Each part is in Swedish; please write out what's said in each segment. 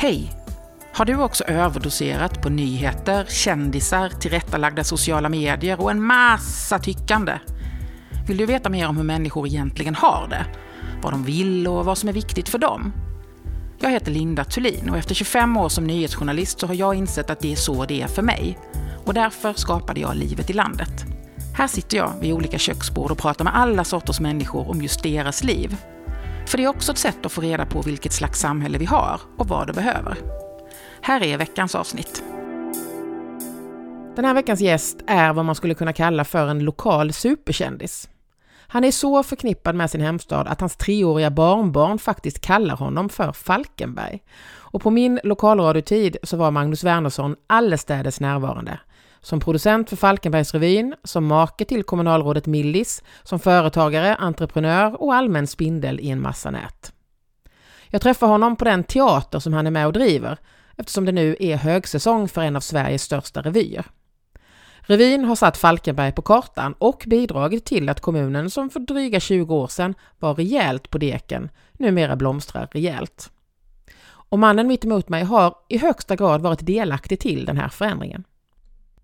Hej! Har du också överdoserat på nyheter, kändisar, tillrättalagda sociala medier och en massa tyckande? Vill du veta mer om hur människor egentligen har det? Vad de vill och vad som är viktigt för dem? Jag heter Linda Thulin och efter 25 år som nyhetsjournalist så har jag insett att det är så det är för mig. Och därför skapade jag Livet i landet. Här sitter jag vid olika köksbord och pratar med alla sorters människor om just deras liv. För det är också ett sätt att få reda på vilket slags samhälle vi har och vad det behöver. Här är veckans avsnitt. Den här veckans gäst är vad man skulle kunna kalla för en lokal superkändis. Han är så förknippad med sin hemstad att hans treåriga barnbarn faktiskt kallar honom för Falkenberg. Och på min lokalradiotid så var Magnus Wernersson allestädes närvarande. Som producent för Falkenbergsrevyn, som make till kommunalrådet Millis, som företagare, entreprenör och allmän spindel i en massa nät. Jag träffar honom på den teater som han är med och driver, eftersom det nu är högsäsong för en av Sveriges största revyer. Revyn har satt Falkenberg på kartan och bidragit till att kommunen som för dryga 20 år sedan var rejält på deken, numera blomstrar rejält. Och mannen mitt emot mig har i högsta grad varit delaktig till den här förändringen.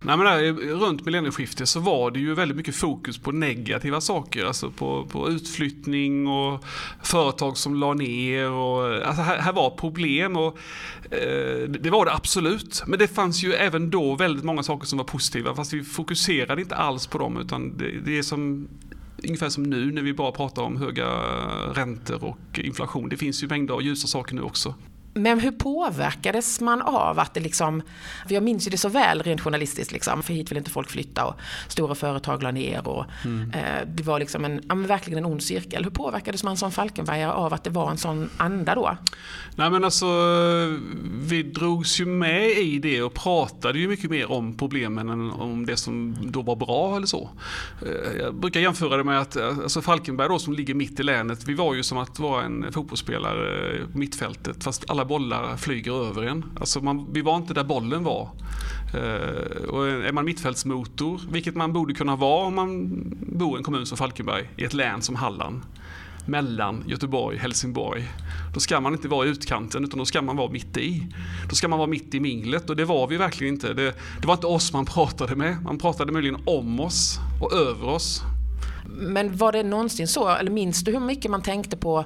Nej, men där, runt millennieskiftet så var det ju väldigt mycket fokus på negativa saker, alltså på, på utflyttning och företag som la ner. Och, alltså här, här var problem och eh, det var det absolut. Men det fanns ju även då väldigt många saker som var positiva, fast vi fokuserade inte alls på dem, utan det, det är som ungefär som nu när vi bara pratar om höga räntor och inflation. Det finns ju mängder av ljusa saker nu också. Men hur påverkades man av att det liksom, för jag minns ju det så väl rent journalistiskt liksom, för hit vill inte folk flytta och stora företag la ner och mm. eh, det var liksom en, ja, verkligen en ond cirkel. Hur påverkades man som Falkenbergare av att det var en sån anda då? Nej men alltså, vi drogs ju med i det och pratade ju mycket mer om problemen än om det som då var bra eller så. Eh, jag brukar jämföra det med att alltså Falkenberg då som ligger mitt i länet, vi var ju som att vara en fotbollsspelare på mittfältet fast alla bollar flyger över en. Alltså man, vi var inte där bollen var. Uh, och är man mittfältsmotor, vilket man borde kunna vara om man bor i en kommun som Falkenberg, i ett län som Halland, mellan Göteborg och Helsingborg. Då ska man inte vara i utkanten utan då ska man vara mitt i. Då ska man vara mitt i minglet och det var vi verkligen inte. Det, det var inte oss man pratade med, man pratade möjligen om oss och över oss. Men var det någonsin så, eller minns du hur mycket man tänkte på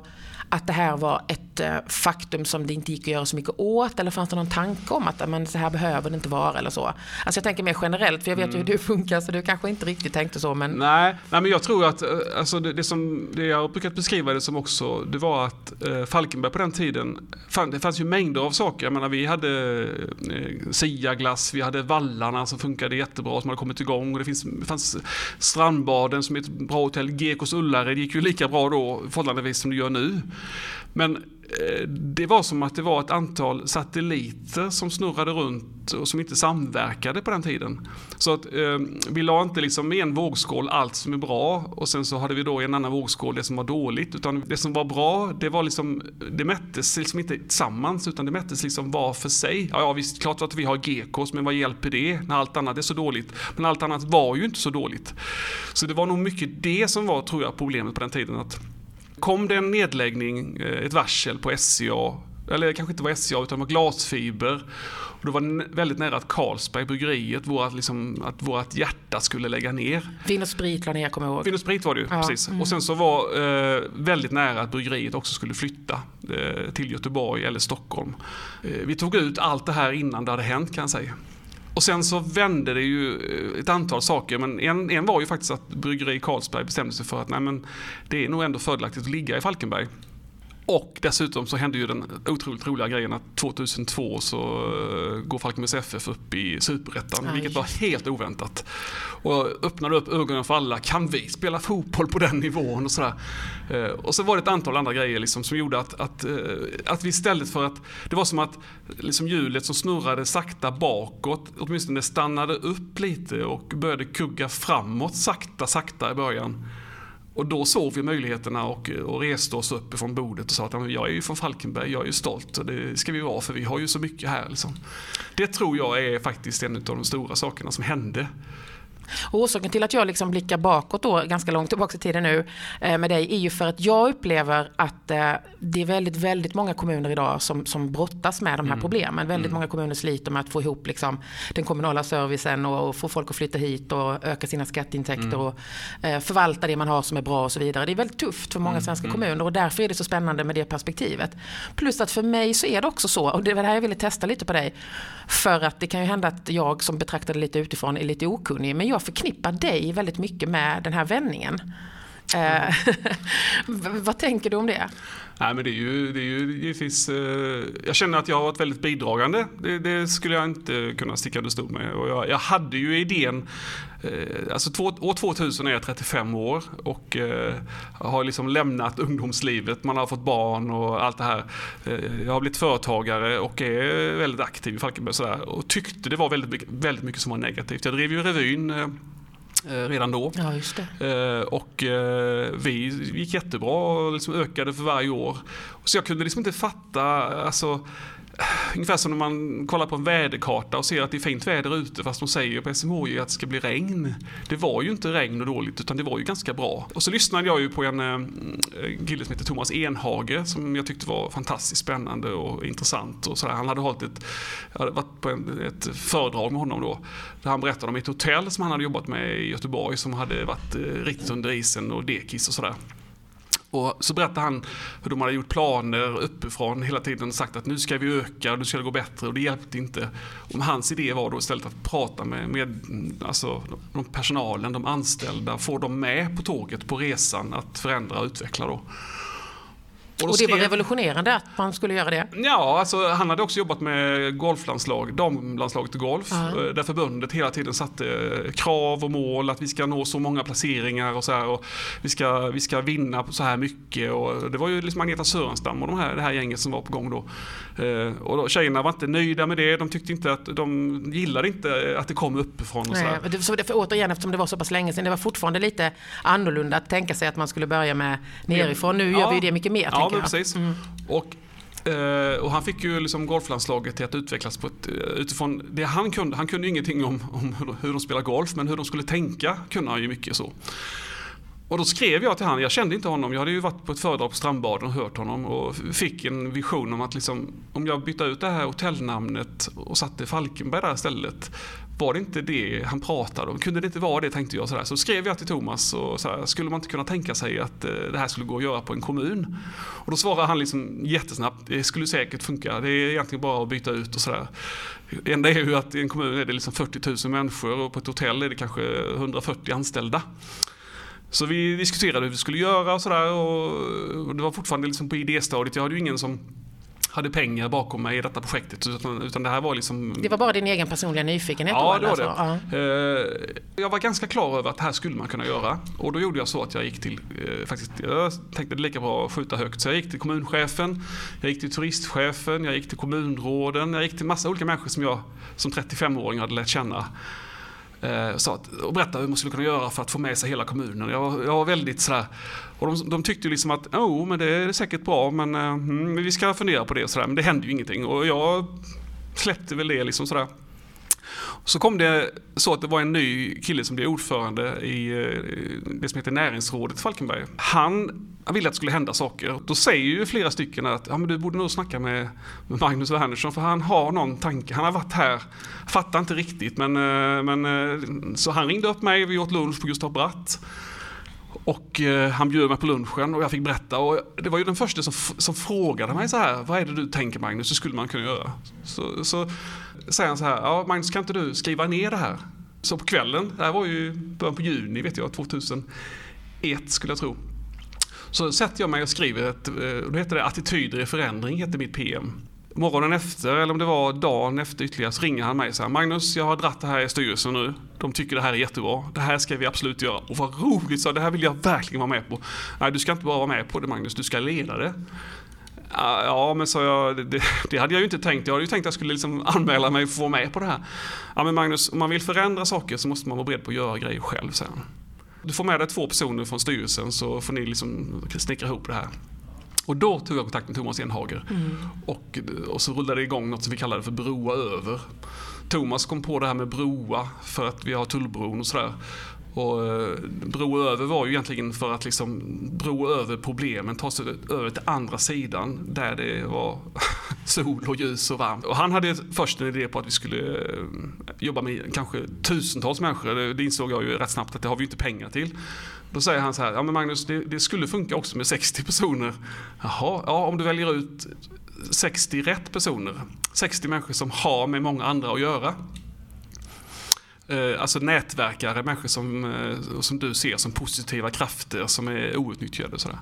att det här var ett eh, faktum som det inte gick att göra så mycket åt? Eller fanns det någon tanke om att men, så här behöver det inte vara eller så? Alltså jag tänker mer generellt, för jag vet mm. ju hur du funkar så du kanske inte riktigt tänkte så. Men... Nej, nej men jag tror att eh, alltså det, det, som det jag brukat beskriva det som också, det var att eh, Falkenberg på den tiden, fan, det fanns ju mängder av saker. Jag menar, vi hade eh, Siaglass, vi hade vallarna som funkade jättebra, som hade kommit igång. Och det, finns, det fanns Strandbaden som är ett bra hotell, Gekos Ullared gick ju lika bra då förhållandevis som det gör nu. Men eh, det var som att det var ett antal satelliter som snurrade runt och som inte samverkade på den tiden. Så att eh, vi la inte liksom i en vågskål allt som är bra och sen så hade vi då i en annan vågskål det som var dåligt. Utan det som var bra, det var liksom, det mättes liksom inte tillsammans utan det mättes liksom var för sig. Ja, ja visst, klart att vi har GKs, men vad hjälper det när allt annat är så dåligt? Men allt annat var ju inte så dåligt. Så det var nog mycket det som var, tror jag, problemet på den tiden. att kom det en nedläggning, eh, ett varsel på SCA, eller kanske inte var SCA utan det var glasfiber. Och det var väldigt nära att Carlsberg, bryggeriet, vårat, liksom, att vårt hjärta skulle lägga ner. Vin och Sprit la ner, kommer jag ihåg. Vin och Sprit var det ju, ja. precis. Mm. Och sen så var eh, väldigt nära att bryggeriet också skulle flytta eh, till Göteborg eller Stockholm. Eh, vi tog ut allt det här innan det hade hänt kan jag säga. Och sen så vände det ju eh, ett antal saker, men en, en var ju faktiskt att Bryggeri Carlsberg bestämde sig för att nej, men det är nog ändå fördelaktigt att ligga i Falkenberg. Och dessutom så hände ju den otroligt roliga grejen att 2002 så eh, går Falkenbergs FF upp i Superettan, vilket var helt oväntat. Och öppnade upp ögonen för alla, kan vi spela fotboll på den nivån och sådär. Eh, och så var det ett antal andra grejer liksom som gjorde att, att, eh, att vi istället för att, det var som att liksom hjulet som snurrade sakta bakåt, åtminstone stannade upp lite och började kugga framåt sakta, sakta i början. Och då såg vi möjligheterna och, och reste oss upp från bordet och sa att jag är ju från Falkenberg, jag är ju stolt och det ska vi vara för vi har ju så mycket här. Liksom. Det tror jag är faktiskt en av de stora sakerna som hände. Och orsaken till att jag liksom blickar bakåt då, ganska långt tillbaka i tiden nu eh, med dig är ju för att jag upplever att eh, det är väldigt, väldigt många kommuner idag som, som brottas med de här mm. problemen. Väldigt mm. många kommuner sliter med att få ihop liksom, den kommunala servicen och, och få folk att flytta hit och öka sina skatteintäkter mm. och eh, förvalta det man har som är bra och så vidare. Det är väldigt tufft för många mm. svenska mm. kommuner och därför är det så spännande med det perspektivet. Plus att för mig så är det också så, och det var det här jag ville testa lite på dig, för att det kan ju hända att jag som betraktar det lite utifrån är lite okunnig, men jag jag förknippar dig väldigt mycket med den här vändningen. Mm. vad tänker du om det? Nej, men det är ju, det är ju givetvis, eh, jag känner att jag har varit väldigt bidragande. Det, det skulle jag inte kunna sticka under stol med. Och jag, jag, hade ju idén, alltså två, år 2000 är jag 35 år och eh, har liksom lämnat ungdomslivet. Man har fått barn och allt det här. Eh, jag har blivit företagare och är väldigt aktiv i Falkenberg sådär, och tyckte det var väldigt, väldigt mycket som var negativt. Jag drev ju revyn eh, Eh, redan då. Ja. Eh, och eh, vi gick jättebra och liksom ökade för varje år. Så jag kunde liksom inte fatta, alltså, ungefär som när man kollar på en väderkarta och ser att det är fint väder ute fast de säger på SMHI att det ska bli regn. Det var ju inte regn och dåligt utan det var ju ganska bra. Och så lyssnade jag ju på en äh, kille som heter Thomas Enhage som jag tyckte var fantastiskt spännande och intressant. Och sådär. Han hade hållit ett, jag hade varit på en, ett föredrag med honom då där han berättade om ett hotell som han hade jobbat med i Göteborg som hade varit eh, riktigt under isen och dekis och sådär. Och så berättade han hur de hade gjort planer uppifrån hela tiden och sagt att nu ska vi öka, nu ska det gå bättre och det hjälpte inte. Och hans idé var då istället att prata med, med alltså, de personalen, de anställda, få dem med på tåget på resan att förändra och utveckla. Då. Och, och det skrev... var revolutionerande att man skulle göra det? Ja, alltså, han hade också jobbat med golflandslag, damlandslaget i golf. Uh-huh. Där förbundet hela tiden satte krav och mål att vi ska nå så många placeringar och så här. Och vi, ska, vi ska vinna så här mycket. Och det var ju liksom Agneta Sörenstam och de här, det här gänget som var på gång då. Eh, och då, tjejerna var inte nöjda med det. De tyckte inte att de gillade inte att det kom uppifrån. Och Nej, så, så det, för återigen, eftersom det var så pass länge sedan, det var fortfarande lite annorlunda att tänka sig att man skulle börja med nerifrån. Nu ja, gör vi det mycket mer. Ja, men precis. Mm. Och Uh, och han fick ju liksom golflandslaget till att utvecklas på ett, uh, utifrån det han kunde. Han kunde ju ingenting om, om hur de spelar golf, men hur de skulle tänka kunde han ju mycket så. Och då skrev jag till honom, jag kände inte honom, jag hade ju varit på ett föredrag på Strandbaden och hört honom och fick en vision om att liksom, om jag bytte ut det här hotellnamnet och satte Falkenberg där istället, var det inte det han pratade om? Kunde det inte vara det tänkte jag. Sådär. Så skrev jag till Thomas och sådär, skulle man inte kunna tänka sig att eh, det här skulle gå att göra på en kommun? Och då svarade han liksom jättesnabbt, det skulle säkert funka, det är egentligen bara att byta ut och sådär. Det enda är ju att i en kommun är det liksom 40 000 människor och på ett hotell är det kanske 140 anställda. Så vi diskuterade hur vi skulle göra och sådär och det var fortfarande liksom på idéstadiet. Jag hade ju ingen som hade pengar bakom mig i detta projektet. Utan, utan det här var liksom... Det var bara din egen personliga nyfikenhet? Ja, det var det. Alltså. Ja. Eh, jag var ganska klar över att det här skulle man kunna göra. Och då gjorde jag så att jag gick till, eh, faktiskt, jag tänkte det lika bra att skjuta högt. Så jag gick till kommunchefen, jag gick till turistchefen, jag gick till kommunråden, jag gick till massa olika människor som jag som 35-åring hade lärt känna. Eh, så att, och berätta hur man skulle kunna göra för att få med sig hela kommunen. Jag, jag var väldigt sådär, och de, de tyckte liksom att oh, men det är säkert bra men eh, mm, vi ska fundera på det sådär. Men det hände ju ingenting och jag släppte väl det liksom sådär. Så kom det så att det var en ny kille som blev ordförande i eh, det som heter näringsrådet i Falkenberg. Han ville att det skulle hända saker. Då säger ju flera stycken att ja, men du borde nog snacka med Magnus Wernersson för han har någon tanke. Han har varit här, fattar inte riktigt men, eh, men eh, så han ringde upp mig, vi åt lunch på Gustav Bratt. Och han bjöd mig på lunchen och jag fick berätta. Och det var ju den första som, som frågade mig så här, vad är det du tänker Magnus, hur skulle man kunna göra? Så, så säger han så här, ja Magnus kan inte du skriva ner det här? Så på kvällen, det här var ju början på juni vet jag, 2001 skulle jag tro. Så sätter jag mig och skriver ett, eh, då heter det Attityder i förändring, heter mitt PM. Morgonen efter, eller om det var dagen efter ytterligare, så ringer han mig och säger Magnus, jag har dratt det här i styrelsen nu. De tycker det här är jättebra. Det här ska vi absolut göra. Och vad roligt, så det här vill jag verkligen vara med på. Nej, du ska inte bara vara med på det Magnus, du ska leda det. Ja, men så jag, det, det, hade jag ju inte tänkt. Jag hade ju tänkt att jag skulle liksom anmäla mig för att vara med på det här. Ja, men Magnus, om man vill förändra saker så måste man vara beredd på att göra grejer själv sen. Du får med dig två personer från styrelsen så får ni liksom snickra ihop det här. Och då tog jag kontakt med Thomas Enhager. Mm. Och, och så rullade det igång något som vi kallade för broa över. Thomas kom på det här med broa för att vi har tullbron och sådär. Och eh, bro över var ju egentligen för att liksom bro över problemen, ta sig över till andra sidan där det var sol och ljus och varmt. Och han hade först en idé på att vi skulle eh, jobba med kanske tusentals människor. Det insåg jag ju rätt snabbt att det har vi inte pengar till. Då säger han så här, ja men Magnus det, det skulle funka också med 60 personer. Jaha, ja om du väljer ut 60 rätt personer, 60 människor som har med många andra att göra alltså nätverkare, människor som, eh, som du ser som positiva krafter som är outnyttjade. Sådär.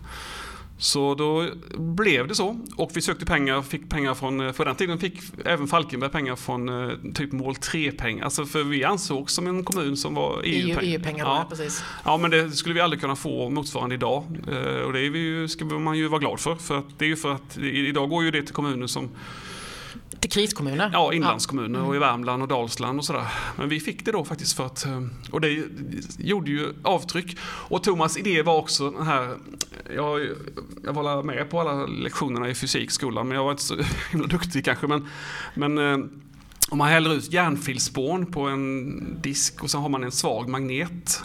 Så då blev det så och vi sökte pengar, fick pengar från, eh, för den tiden fick även Falkenberg pengar från typ mål 3-pengar. Alltså för vi ansågs som en kommun som var EU-pengar. EU-pengar ja. precis. Ja men det skulle vi aldrig kunna få motsvarande idag. Och det är vi ju, ska man ju vara glad för. För att det är ju för att idag går ju det till kommuner som till kriskommuner? Ja, inlandskommuner och i Värmland och Dalsland och sådär. Men vi fick det då faktiskt för att, eh, och det gjorde ju avtryck. Och Thomas idé var också den här, jag, jag var med på alla lektionerna i fysikskolan men jag var inte så himla duktig kanske. Men, men eh, om man häller ut järnfilspån på en disk och så har man en svag magnet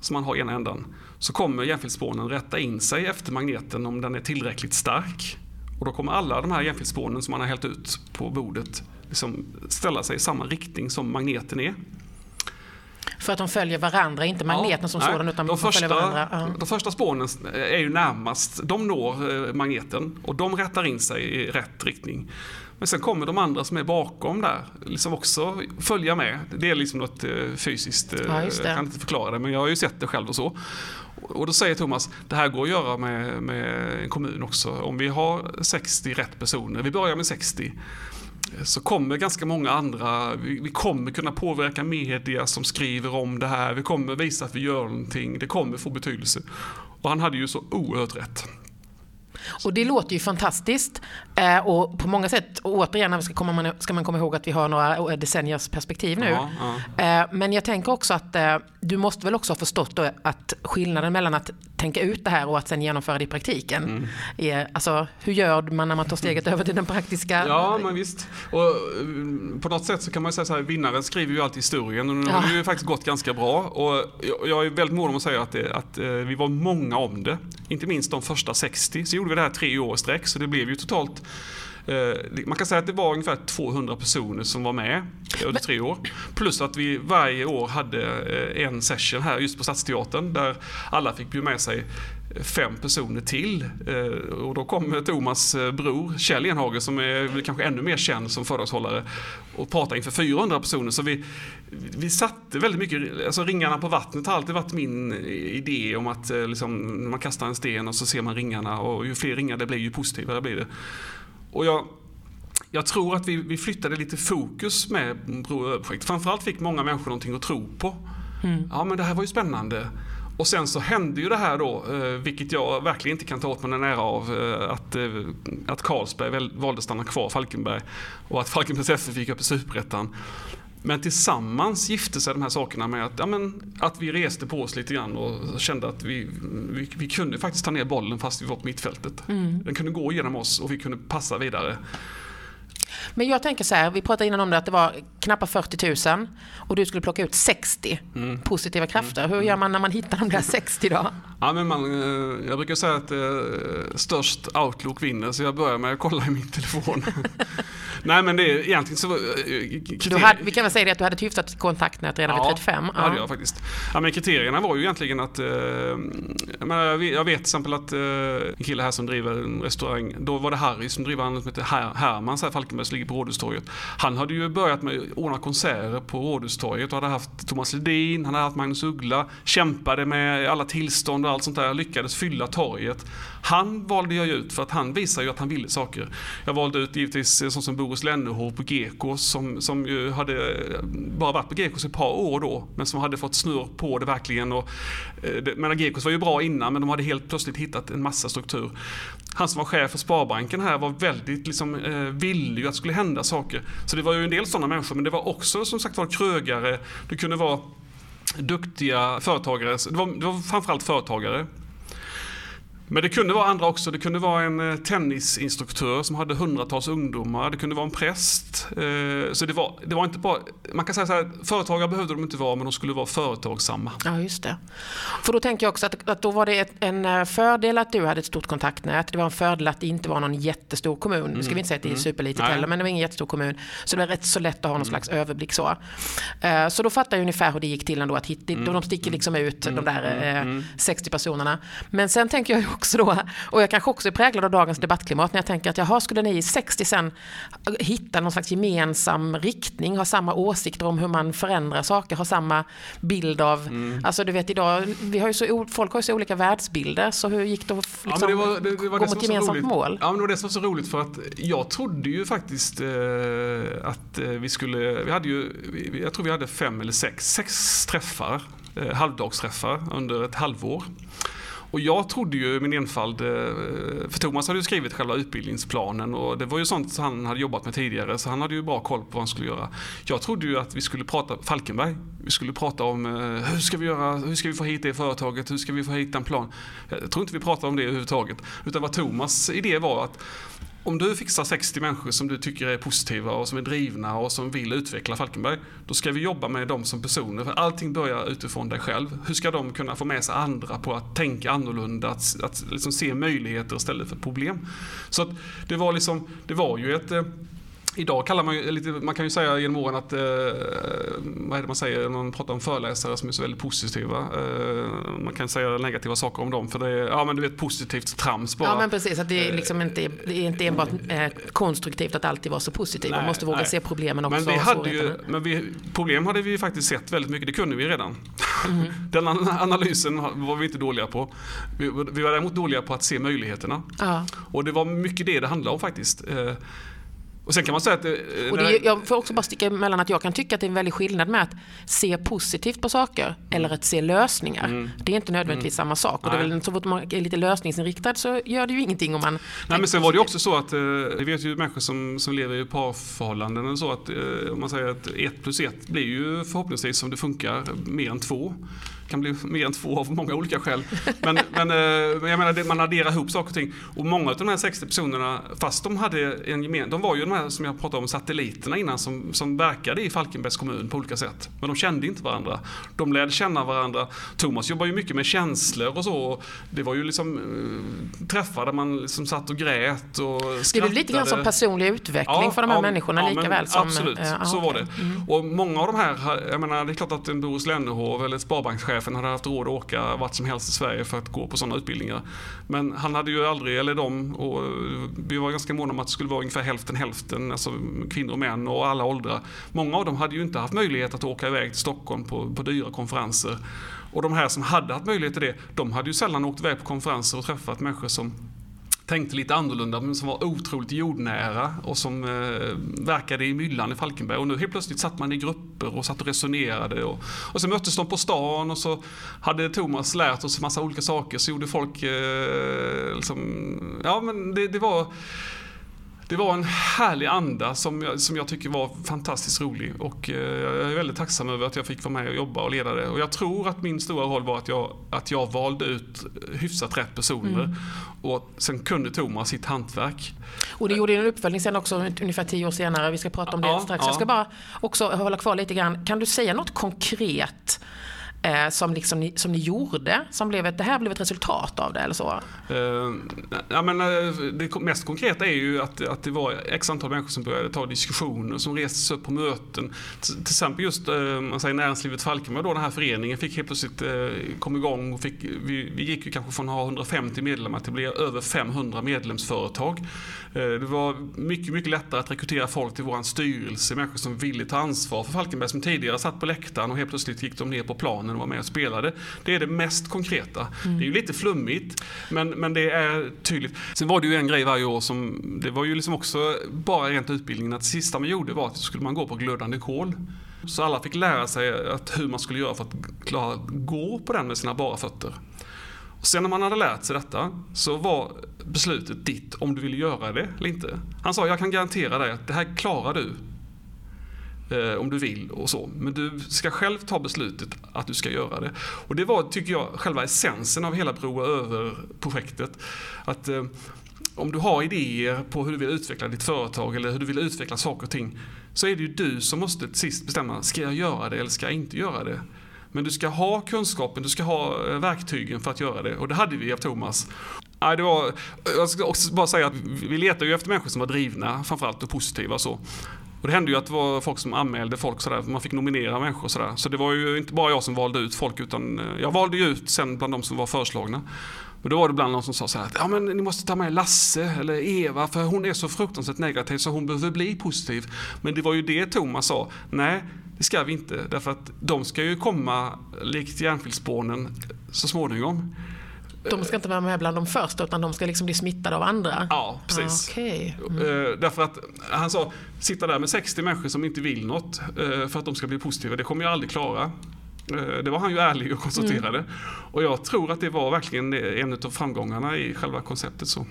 som man har i ena ändan så kommer järnfilspånen rätta in sig efter magneten om den är tillräckligt stark. Och då kommer alla de här järnfilspånen som man har hällt ut på bordet liksom ställa sig i samma riktning som magneten är. För att de följer varandra, inte magneten ja, som nej, sådan utan de, första, följer varandra. Ja. De första spånen är ju närmast, de når eh, magneten och de rättar in sig i rätt riktning. Men sen kommer de andra som är bakom där, liksom också följa med. Det är liksom något eh, fysiskt, eh, ja, jag kan inte förklara det men jag har ju sett det själv och så. Och då säger Thomas, det här går att göra med, med en kommun också. Om vi har 60 rätt personer, vi börjar med 60 så kommer ganska många andra, vi, vi, kommer kunna påverka media som skriver om det här, vi kommer visa att vi gör någonting, det kommer få betydelse. Och han hade ju så oerhört rätt. Och det låter ju fantastiskt. Eh, och på många sätt, och återigen ska, komma, ska man komma ihåg att vi har några decenniers perspektiv nu. Ja, ja. Eh, men jag tänker också att eh, du måste väl också ha förstått att skillnaden mellan att tänka ut det här och att sen genomföra det i praktiken. Mm. Är, alltså, hur gör man när man tar steget över till den praktiska? Ja, men visst. Och på något sätt så kan man säga så här, vinnaren skriver ju alltid historien och nu ja. har det ju faktiskt gått ganska bra. Och jag är väldigt mån om att säga att, det, att vi var många om det. Inte minst de första 60. Så gjorde vi det här tre år sträck så det blev ju totalt man kan säga att det var ungefär 200 personer som var med under tre år. Plus att vi varje år hade eh, en session här just på Stadsteatern där alla fick bjuda med sig fem personer till. Eh, och då kom Thomas bror Kjell Enhage som är kanske ännu mer känd som föredragshållare och pratade inför 400 personer. Så vi, vi satte väldigt mycket, alltså ringarna på vattnet har alltid varit min idé om att liksom, man kastar en sten och så ser man ringarna och ju fler ringar det blir ju positivare blir det. Och jag, jag tror att vi, vi flyttade lite fokus med Bro över-projekt. Framförallt fick många människor någonting att tro på. Mm. Ja men det här var ju spännande. Och sen så hände ju det här då, eh, vilket jag verkligen inte kan ta åt mig en ära av, eh, att, eh, att Carlsberg valde att stanna kvar Falkenberg och att Falkenbergs FF gick upp i Superettan. Men tillsammans gifte sig de här sakerna med att, ja, men, att vi reste på oss lite grann och kände att vi, vi, vi kunde faktiskt ta ner bollen fast vi var på mittfältet. Mm. Den kunde gå igenom oss och vi kunde passa vidare. Men jag tänker så här, vi pratade innan om det att det var knappt 40 000 och du skulle plocka ut 60 mm. positiva krafter. Mm. Hur gör man när man hittar de där 60 då? Ja, men man, eh, jag brukar säga att eh, störst outlook vinner så jag börjar med att kolla i min telefon. Nej men det är egentligen så... Eh, du hade, vi kan väl säga det att du hade ett hyfsat kontaktnät redan ja, vid 35? Ja, det hade jag faktiskt. Ja, men kriterierna var ju egentligen att... Eh, jag, menar, jag vet till exempel att eh, en kille här som driver en restaurang, då var det Harry som driver en som heter Her Hermans här Falkenberg som ligger på Rådhustorget. Han hade ju börjat med att ordna konserter på Rådhustorget och hade haft Thomas Ledin, han hade haft Magnus Uggla, kämpade med alla tillstånd och allt sånt där, lyckades fylla torget. Han valde jag ut för att han visar ju att han ville saker. Jag valde ut givetvis eh, sånt som Boris Lennerhov på Gekås som, som ju hade eh, bara varit på Gekås ett par år då men som hade fått snurr på det verkligen. Och, eh, men Gekås var ju bra innan men de hade helt plötsligt hittat en massa struktur. Han som var chef för Sparbanken här var väldigt liksom, eh, villig att det skulle hända saker. Så det var ju en del sådana människor men det var också som sagt var krögare, det kunde vara duktiga företagare, det var, det var framförallt företagare men det kunde vara andra också. Det kunde vara en eh, tennisinstruktör som hade hundratals ungdomar. Det kunde vara en präst. Eh, så det var, det var inte bara... Man kan säga så här, företagare behövde de inte vara, men de skulle vara företagsamma. Ja, just det. För då tänker jag också att, att då var det ett, en eh, fördel att du hade ett stort kontaktnät. Det var en fördel att det inte var någon jättestor kommun. Nu ska vi inte säga att det är Mm. superlitet Nej. heller, men det var ingen jättestor kommun. Så det var rätt så lätt att ha någon Mm. slags överblick så. Så då fattar jag ungefär hur det gick till ändå. Att hit, Mm. de sticker liksom ut, de där eh, 60 personerna. Men sen tänker jag också då, och jag kanske också är präglad av dagens debattklimat, när jag tänker att jaha, skulle ni 60 sen hitta någon slags gemensam riktning, ha samma åsikter om hur man förändrar saker, ha samma bild av, Mm. alltså du vet idag, vi har ju så, folk har ju så olika världsbilder, så hur gick det att liksom, Ja, det var, det, det var gå mot gemensamt mål? Ja, men det var det som var så roligt för att jag trodde ju faktiskt eh, att eh, vi skulle, vi hade ju, jag tror vi hade fem eller sex, sex träffar, eh, halvdagsträffar under ett halvår. Och jag trodde ju i min enfald, eh, för Thomas hade ju skrivit själva utbildningsplanen och det var ju sånt som han hade jobbat med tidigare så han hade ju bra koll på vad han skulle göra. Jag trodde ju att vi skulle prata Falkenberg. Vi skulle prata om eh, hur ska vi göra, hur ska vi få hit det företaget, hur ska vi få hit en plan. Jag tror inte vi pratade om det överhuvudtaget. Utan vad Thomas idé var att om du fixar 60 människor som du tycker är positiva och som är drivna och som vill utveckla Falkenberg, då ska vi jobba med dem som personer. För allting börjar utifrån dig själv. Hur ska de kunna få med sig andra på att tänka annorlunda, att, att liksom se möjligheter istället för problem? Så att det var liksom, det var ju ett eh, Idag kallar man ju lite, man kan ju säga genom åren att, eh, vad är det man säger när man pratar om föreläsare som är så väldigt positiva. Eh, man kan säga negativa saker om dem för det är, ja men du vet positivt trams bara. Ja men precis, att det är liksom inte, det är inte enbart eh, konstruktivt att alltid vara så positiv. Man Nej, måste våga nej. se problemen också. Men, vi hade ju, men vi, problem hade vi ju faktiskt sett väldigt mycket, det kunde vi redan. Mm. Den an- analysen var vi inte dåliga på. Vi, vi var däremot dåliga på att se möjligheterna. Ja. Och det var mycket det det handlade om faktiskt. Eh, Och sen kan man säga att... det- Och det, jag får också bara sticka emellan att jag kan tycka att det är en väldig skillnad med att se positivt på saker eller att se lösningar. Det är inte nödvändigtvis samma sak. Och det är Mm. Väl, så fort man är lite lösningsinriktad så gör det ju ingenting om man... Nej men sen var det ju också så att, eh, vi vet ju människor som, som lever i parförhållanden och så att eh, om man säger att ett plus ett blir ju förhoppningsvis som det funkar mer än två. Kan bli mer än två av många olika skäl. Men, men, eh, jag menar, det- man adderar ihop saker och ting. Och många av de här 60 personerna, fast de hade en gemen, de var ju de här som jag pratade om, satelliterna innan, som, som verkade i Falkenbergs kommun på olika sätt. Men de kände inte varandra. De lärde känna varandra. Thomas jobbar ju mycket med känslor och så. Det var ju liksom eh, träffar där man liksom satt och grät och Det skrattade. väl lite grann som personlig utveckling för de här människorna ja, lika väl som... Absolut, ah, så var okej. det. Och många av de här, jag menar det är klart att en Boris Lennerhov eller Chefen hade haft råd att åka vart som helst i Sverige för att gå på sådana utbildningar. Men han hade ju aldrig, eller de, och vi var ganska måna om att det skulle vara ungefär hälften hälften, alltså kvinnor och män och alla åldrar. Många av dem hade ju inte haft möjlighet att åka iväg till Stockholm på, på dyra konferenser. Och de här som hade haft möjlighet till det, de hade ju sällan åkt iväg på konferenser och träffat människor som tänkte lite annorlunda men som var otroligt jordnära och som eh, verkade i myllan i Falkenberg. Och nu helt plötsligt satt man i grupper och satt och resonerade. Och, och så möttes de på stan och så hade Thomas lärt oss massa olika saker så gjorde folk eh, liksom, ja men det, det var det var en härlig anda som jag, som jag tycker var fantastiskt rolig och eh, jag är väldigt tacksam över att jag fick vara med och jobba och leda det. Och jag tror att min stora roll var att jag, att jag valde ut hyfsat rätt personer och sen kunde Thomas sitt hantverk. Och det gjorde en uppföljning sen också ungefär tio år senare. Vi ska prata om det Ja, strax. ja. Jag ska bara också hålla kvar lite grann. Kan du säga något konkret eh, som, liksom ni, som ni gjorde? Som blev ett, det här blev ett resultat av det eller så? Uh, ja, men, eh, det mest konkreta är ju att, att det var x antal människor som började ta diskussioner, som reste sig upp på möten. T- Till exempel just uh, man säger Näringslivet Falkenberg, då, den här föreningen, fick helt plötsligt uh, kom igång. Och fick, vi, vi gick ju kanske från att ha 150 medlemmar till att bli över 500 medlemsföretag. Det var mycket, mycket lättare att rekrytera folk till vår styrelse, människor som ville ta ansvar för Falkenberg, som tidigare satt på läktaren och helt plötsligt gick de ner på planen och var med och spelade. Det är det mest konkreta. Det är ju lite flummigt, men, men det är tydligt. Sen var det ju en grej varje år som, det var ju liksom också bara rent utbildningen, att det sista man gjorde var att skulle man gå på glödande kol. Så alla fick lära sig att hur man skulle göra för att klara att gå på den med sina bara fötter. Och sen när man hade lärt sig detta så var beslutet ditt om du ville göra det eller inte. Han sa, jag kan garantera dig att det här klarar du eh, om du vill och så. Men du ska själv ta beslutet att du ska göra det. Och det var, tycker jag, själva essensen av hela Broa över-projektet. Att eh, om du har idéer på hur du vill utveckla ditt företag eller hur du vill utveckla saker och ting så är det ju du som måste till sist bestämma, ska jag göra det eller ska jag inte göra det? Men du ska ha kunskapen, du ska ha eh, verktygen för att göra det och det hade vi av Thomas. Det var, jag ska också bara säga att vi letar ju efter människor som var drivna framförallt och positiva så. Och det hände ju att det var folk som anmälde folk sådär, man fick nominera människor sådär. Så det var ju inte bara jag som valde ut folk utan eh, jag valde ju ut sen bland de som var föreslagna. Och då var det bland någon som sa så här att ja, men ni måste ta med Lasse eller Eva för hon är så fruktansvärt negativ så hon behöver bli positiv. Men det var ju det Thomas sa. Nej, det ska vi inte därför att de ska ju komma likt järnfilspånen så småningom. De ska inte vara med bland de första utan de ska liksom bli smittade av andra? Ja, precis. Okay. Mm. Därför att han sa, sitta där med 60 människor som inte vill något eh, för att de ska bli positiva, det kommer jag aldrig klara. Eh, det var han ju ärlig och konstaterade. Mm. Och jag tror att det var verkligen en av framgångarna i själva konceptet. Så.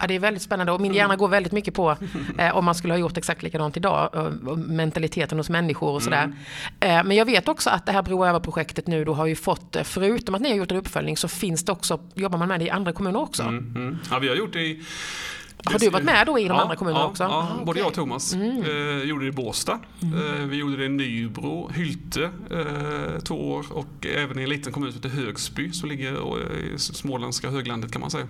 Ja, det är väldigt spännande och min mm. hjärna går väldigt mycket på eh, om man skulle ha gjort exakt likadant idag. Eh, mentaliteten hos människor och sådär. Mm. Eh, men jag vet också att det här Bro över-projektet nu då har ju fått, eh, förutom att ni har gjort en uppföljning så finns det också, jobbar man med det i andra kommuner också? Mm, mm. Ja, vi har gjort det i har du varit med då i de ja, andra kommunerna ja, också? Ja, ah, både jag och Thomas mm. eh, gjorde det i Båstad. Mm. Eh, vi gjorde det i Nybro, Hylte eh, två år och även i en liten kommun som heter Högsby som ligger i småländska höglandet kan man säga.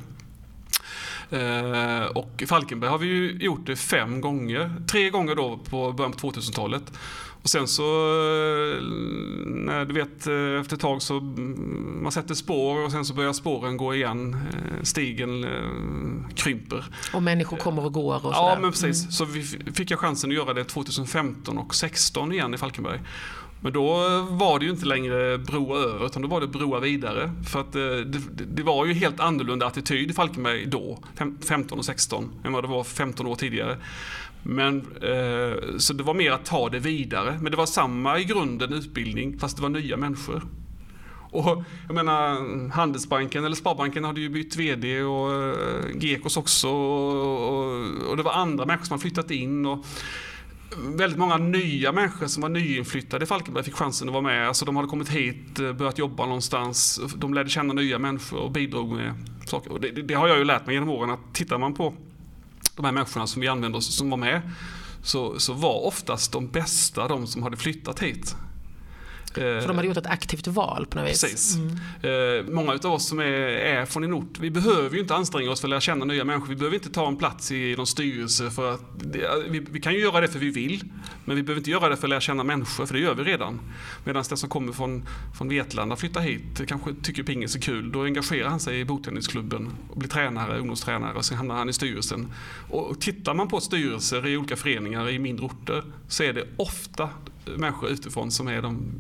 Eh, och Falkenberg har vi ju gjort det fem gånger. Tre gånger då på början på 2000-talet. Och sen så, eh, när du vet eh, efter ett tag så mm, man sätter spår och sen så börjar spåren gå igen. Stigen krymper. Och människor kommer och går och sådär. Ja men precis. Mm. Så vi fick jag chansen att göra det 2015 och 2016 igen i Falkenberg. Men då var det ju inte längre broa över utan då var det broa vidare. För att eh, det, det var ju helt annorlunda attityd i Falkenberg då, 15 och 16, än vad det var 15 år tidigare. Men, eh, så det var mer att ta det vidare. Men det var samma i grunden utbildning fast det var nya människor. Och jag menar Handelsbanken eller Sparbanken hade ju bytt VD och eh, Gekos också och, och, och, det var andra människor som har flyttat in. Och, väldigt många nya människor som var nyinflyttade i Falkenberg fick chansen att vara med. Alltså de hade kommit hit, eh, börjat jobba någonstans. De lärde känna nya människor och bidrog med saker. Och det, det, har jag ju lärt mig genom åren att tittar man på de här människorna som vi använder oss som var med så, så var oftast de bästa de som hade flyttat hit. Så de hade gjort ett aktivt val på något vis? Precis. Mm. Många av oss som är, är från en ort, vi behöver ju inte anstränga oss för att lära känna nya människor. Vi behöver inte ta en plats i någon styrelse för att, vi, vi, kan ju göra det för vi vill. Men vi behöver inte göra det för att lära känna människor, för det gör vi redan. Medan den som kommer från, från Vetlanda flyttar hit, kanske tycker pingis är kul, då engagerar han sig i bordtennisklubben och blir tränare, ungdomstränare och sen hamnar han i styrelsen. Och tittar man på styrelser i olika föreningar i mindre orter så är det ofta människor utifrån som är de...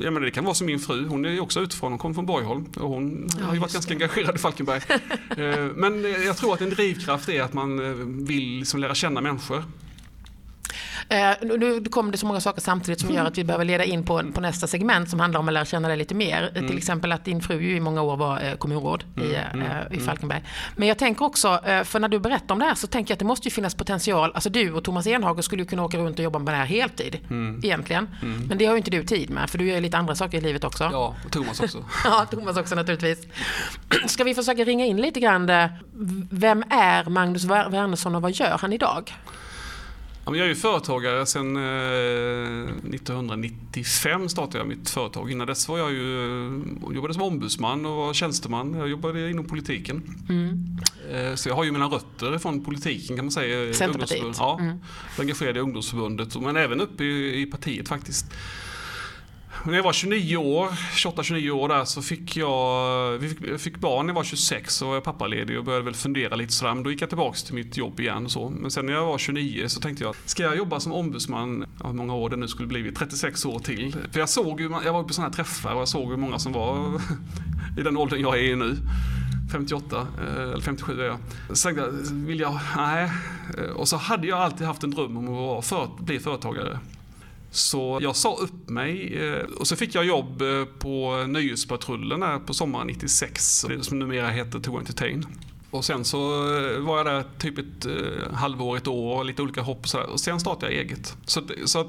Jag menar, det kan vara som min fru, hon är också utifrån, hon kommer från Borgholm och hon ja, har ju varit ganska det. engagerad i Falkenberg. Eh, men jag tror att en drivkraft är att man eh, vill liksom lära känna människor. Eh, nu kom det så många saker samtidigt som gör att vi behöver leda in på, på nästa segment som handlar om att lära känna dig lite mer. Mm. Till exempel att din fru ju i många år var eh, kommunråd mm. i, eh, mm. i mm. Falkenberg. Men jag tänker också, eh, för när du berättar om det här så tänker jag att det måste ju finnas potential. Alltså du och Thomas Enhager skulle ju kunna åka runt och jobba med det här heltid mm. egentligen. Mm. Men det har ju inte du tid med för du gör lite andra saker i livet också. Ja, och Thomas också. ja, Thomas också naturligtvis. Ska vi försöka ringa in lite grann, vem är Magnus Wernersson och vad gör han idag? Jag är ju företagare sedan 1995 startade jag mitt företag. Innan dess var jag ju, jobbade som ombudsman och var tjänsteman. Jag jobbade inom politiken. Mm. Så jag har ju mina rötter från politiken kan man säga. Centerpartiet? Ja, mm. jag är engagerad i ungdomsförbundet men även uppe i, i partiet faktiskt. När jag var 29 år, 28-29 år där så fick jag, vi fick, jag fick barn när jag var 26 och var pappaledig och började väl fundera lite sådär. Men då gick jag tillbaka till mitt jobb igen och så. Men sen när jag var 29 så tänkte jag, ska jag jobba som ombudsman, ja, hur många år det nu skulle bli, 36 år till. För jag såg ju, jag var på sådana här träffar och jag såg hur många som var i den åldern jag är i nu. 58, eh, eller 57 är jag. Så tänkte jag, vill jag, nej. Och så hade jag alltid haft en dröm om att vara för, bli företagare. Så jag sa upp mig eh, och så fick jag jobb eh, på Nöjespatrullen på sommaren 96, som numera heter To Entertain. Och sen så eh, var jag där typ ett halvår, ett år, lite olika hopp och sådär. Och sen startade jag eget. Så, så att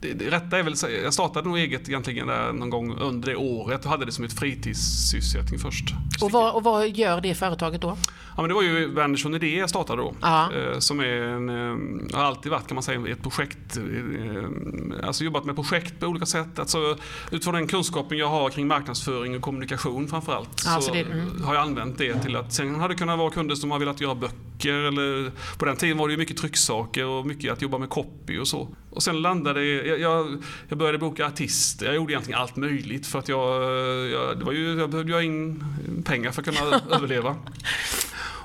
det, det rätta är väl, jag startade nog eget egentligen där någon gång under det året och hade det som ett fritidssysselsättning först. Och vad, och vad gör det företaget då? Ja, men det var ju Wernersson Idé jag startade då. Ja. Eh, Som är en, eh, har alltid varit kan man säga ett projekt. eh, Alltså jobbat med projekt på olika sätt. Alltså, utifrån den kunskapen jag har kring marknadsföring och kommunikation framförallt. Ja, så det- mm. har jag använt det till att sen hade det kunnat vara kunder som har velat göra böcker. Eller, på den tiden var det ju mycket trycksaker och mycket att jobba med copy och så. Och sen landade jag, jag, jag började boka artister. Jag gjorde egentligen allt möjligt för att jag, jag, det var ju, jag behövde ju ha in pengar för att kunna överleva.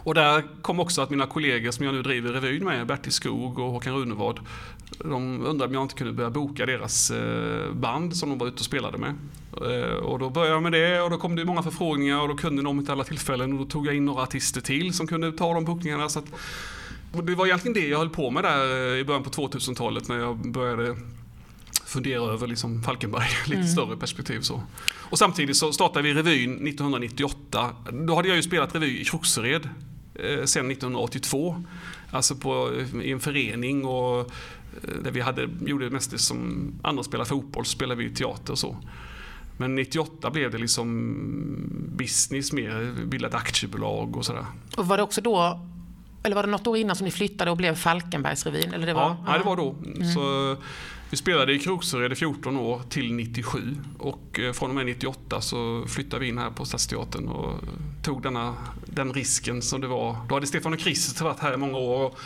Och där kom också att mina kollegor som jag nu driver revyn med, Bertil Skog och Håkan Runevad, de undrade om jag inte kunde börja boka deras eh, band som de var ute och spelade med. Eh, Och då började jag med det och då kom det många förfrågningar och då kunde de inte alla tillfällen och då tog jag in några artister till som kunde ta de bokningarna. Så att, och det var egentligen det jag höll på med där eh, i början på 2000-talet när jag började fundera över liksom Falkenberg, lite större perspektiv så. Och samtidigt så startade vi revyn 1998. Då hade jag ju spelat revy i Kroksered eh, sen 1982. Alltså på, i en förening och eh, där vi hade, gjorde mest det som andra spelar fotboll, så spelade vi teater och så. Men 98 blev det liksom business mer, bildat aktiebolag och sådär. Och var det också då, eller var det något år innan som ni flyttade och blev Falkenbergsrevyn? Eller det var, Ja, ja, det var då. Så, vi spelade i Kroksered i 14 år till 97 och eh, från och med 98 så flyttade vi in här på Stadsteatern och tog denna, den risken som det var. Då hade Stefan och Chris varit här i många år och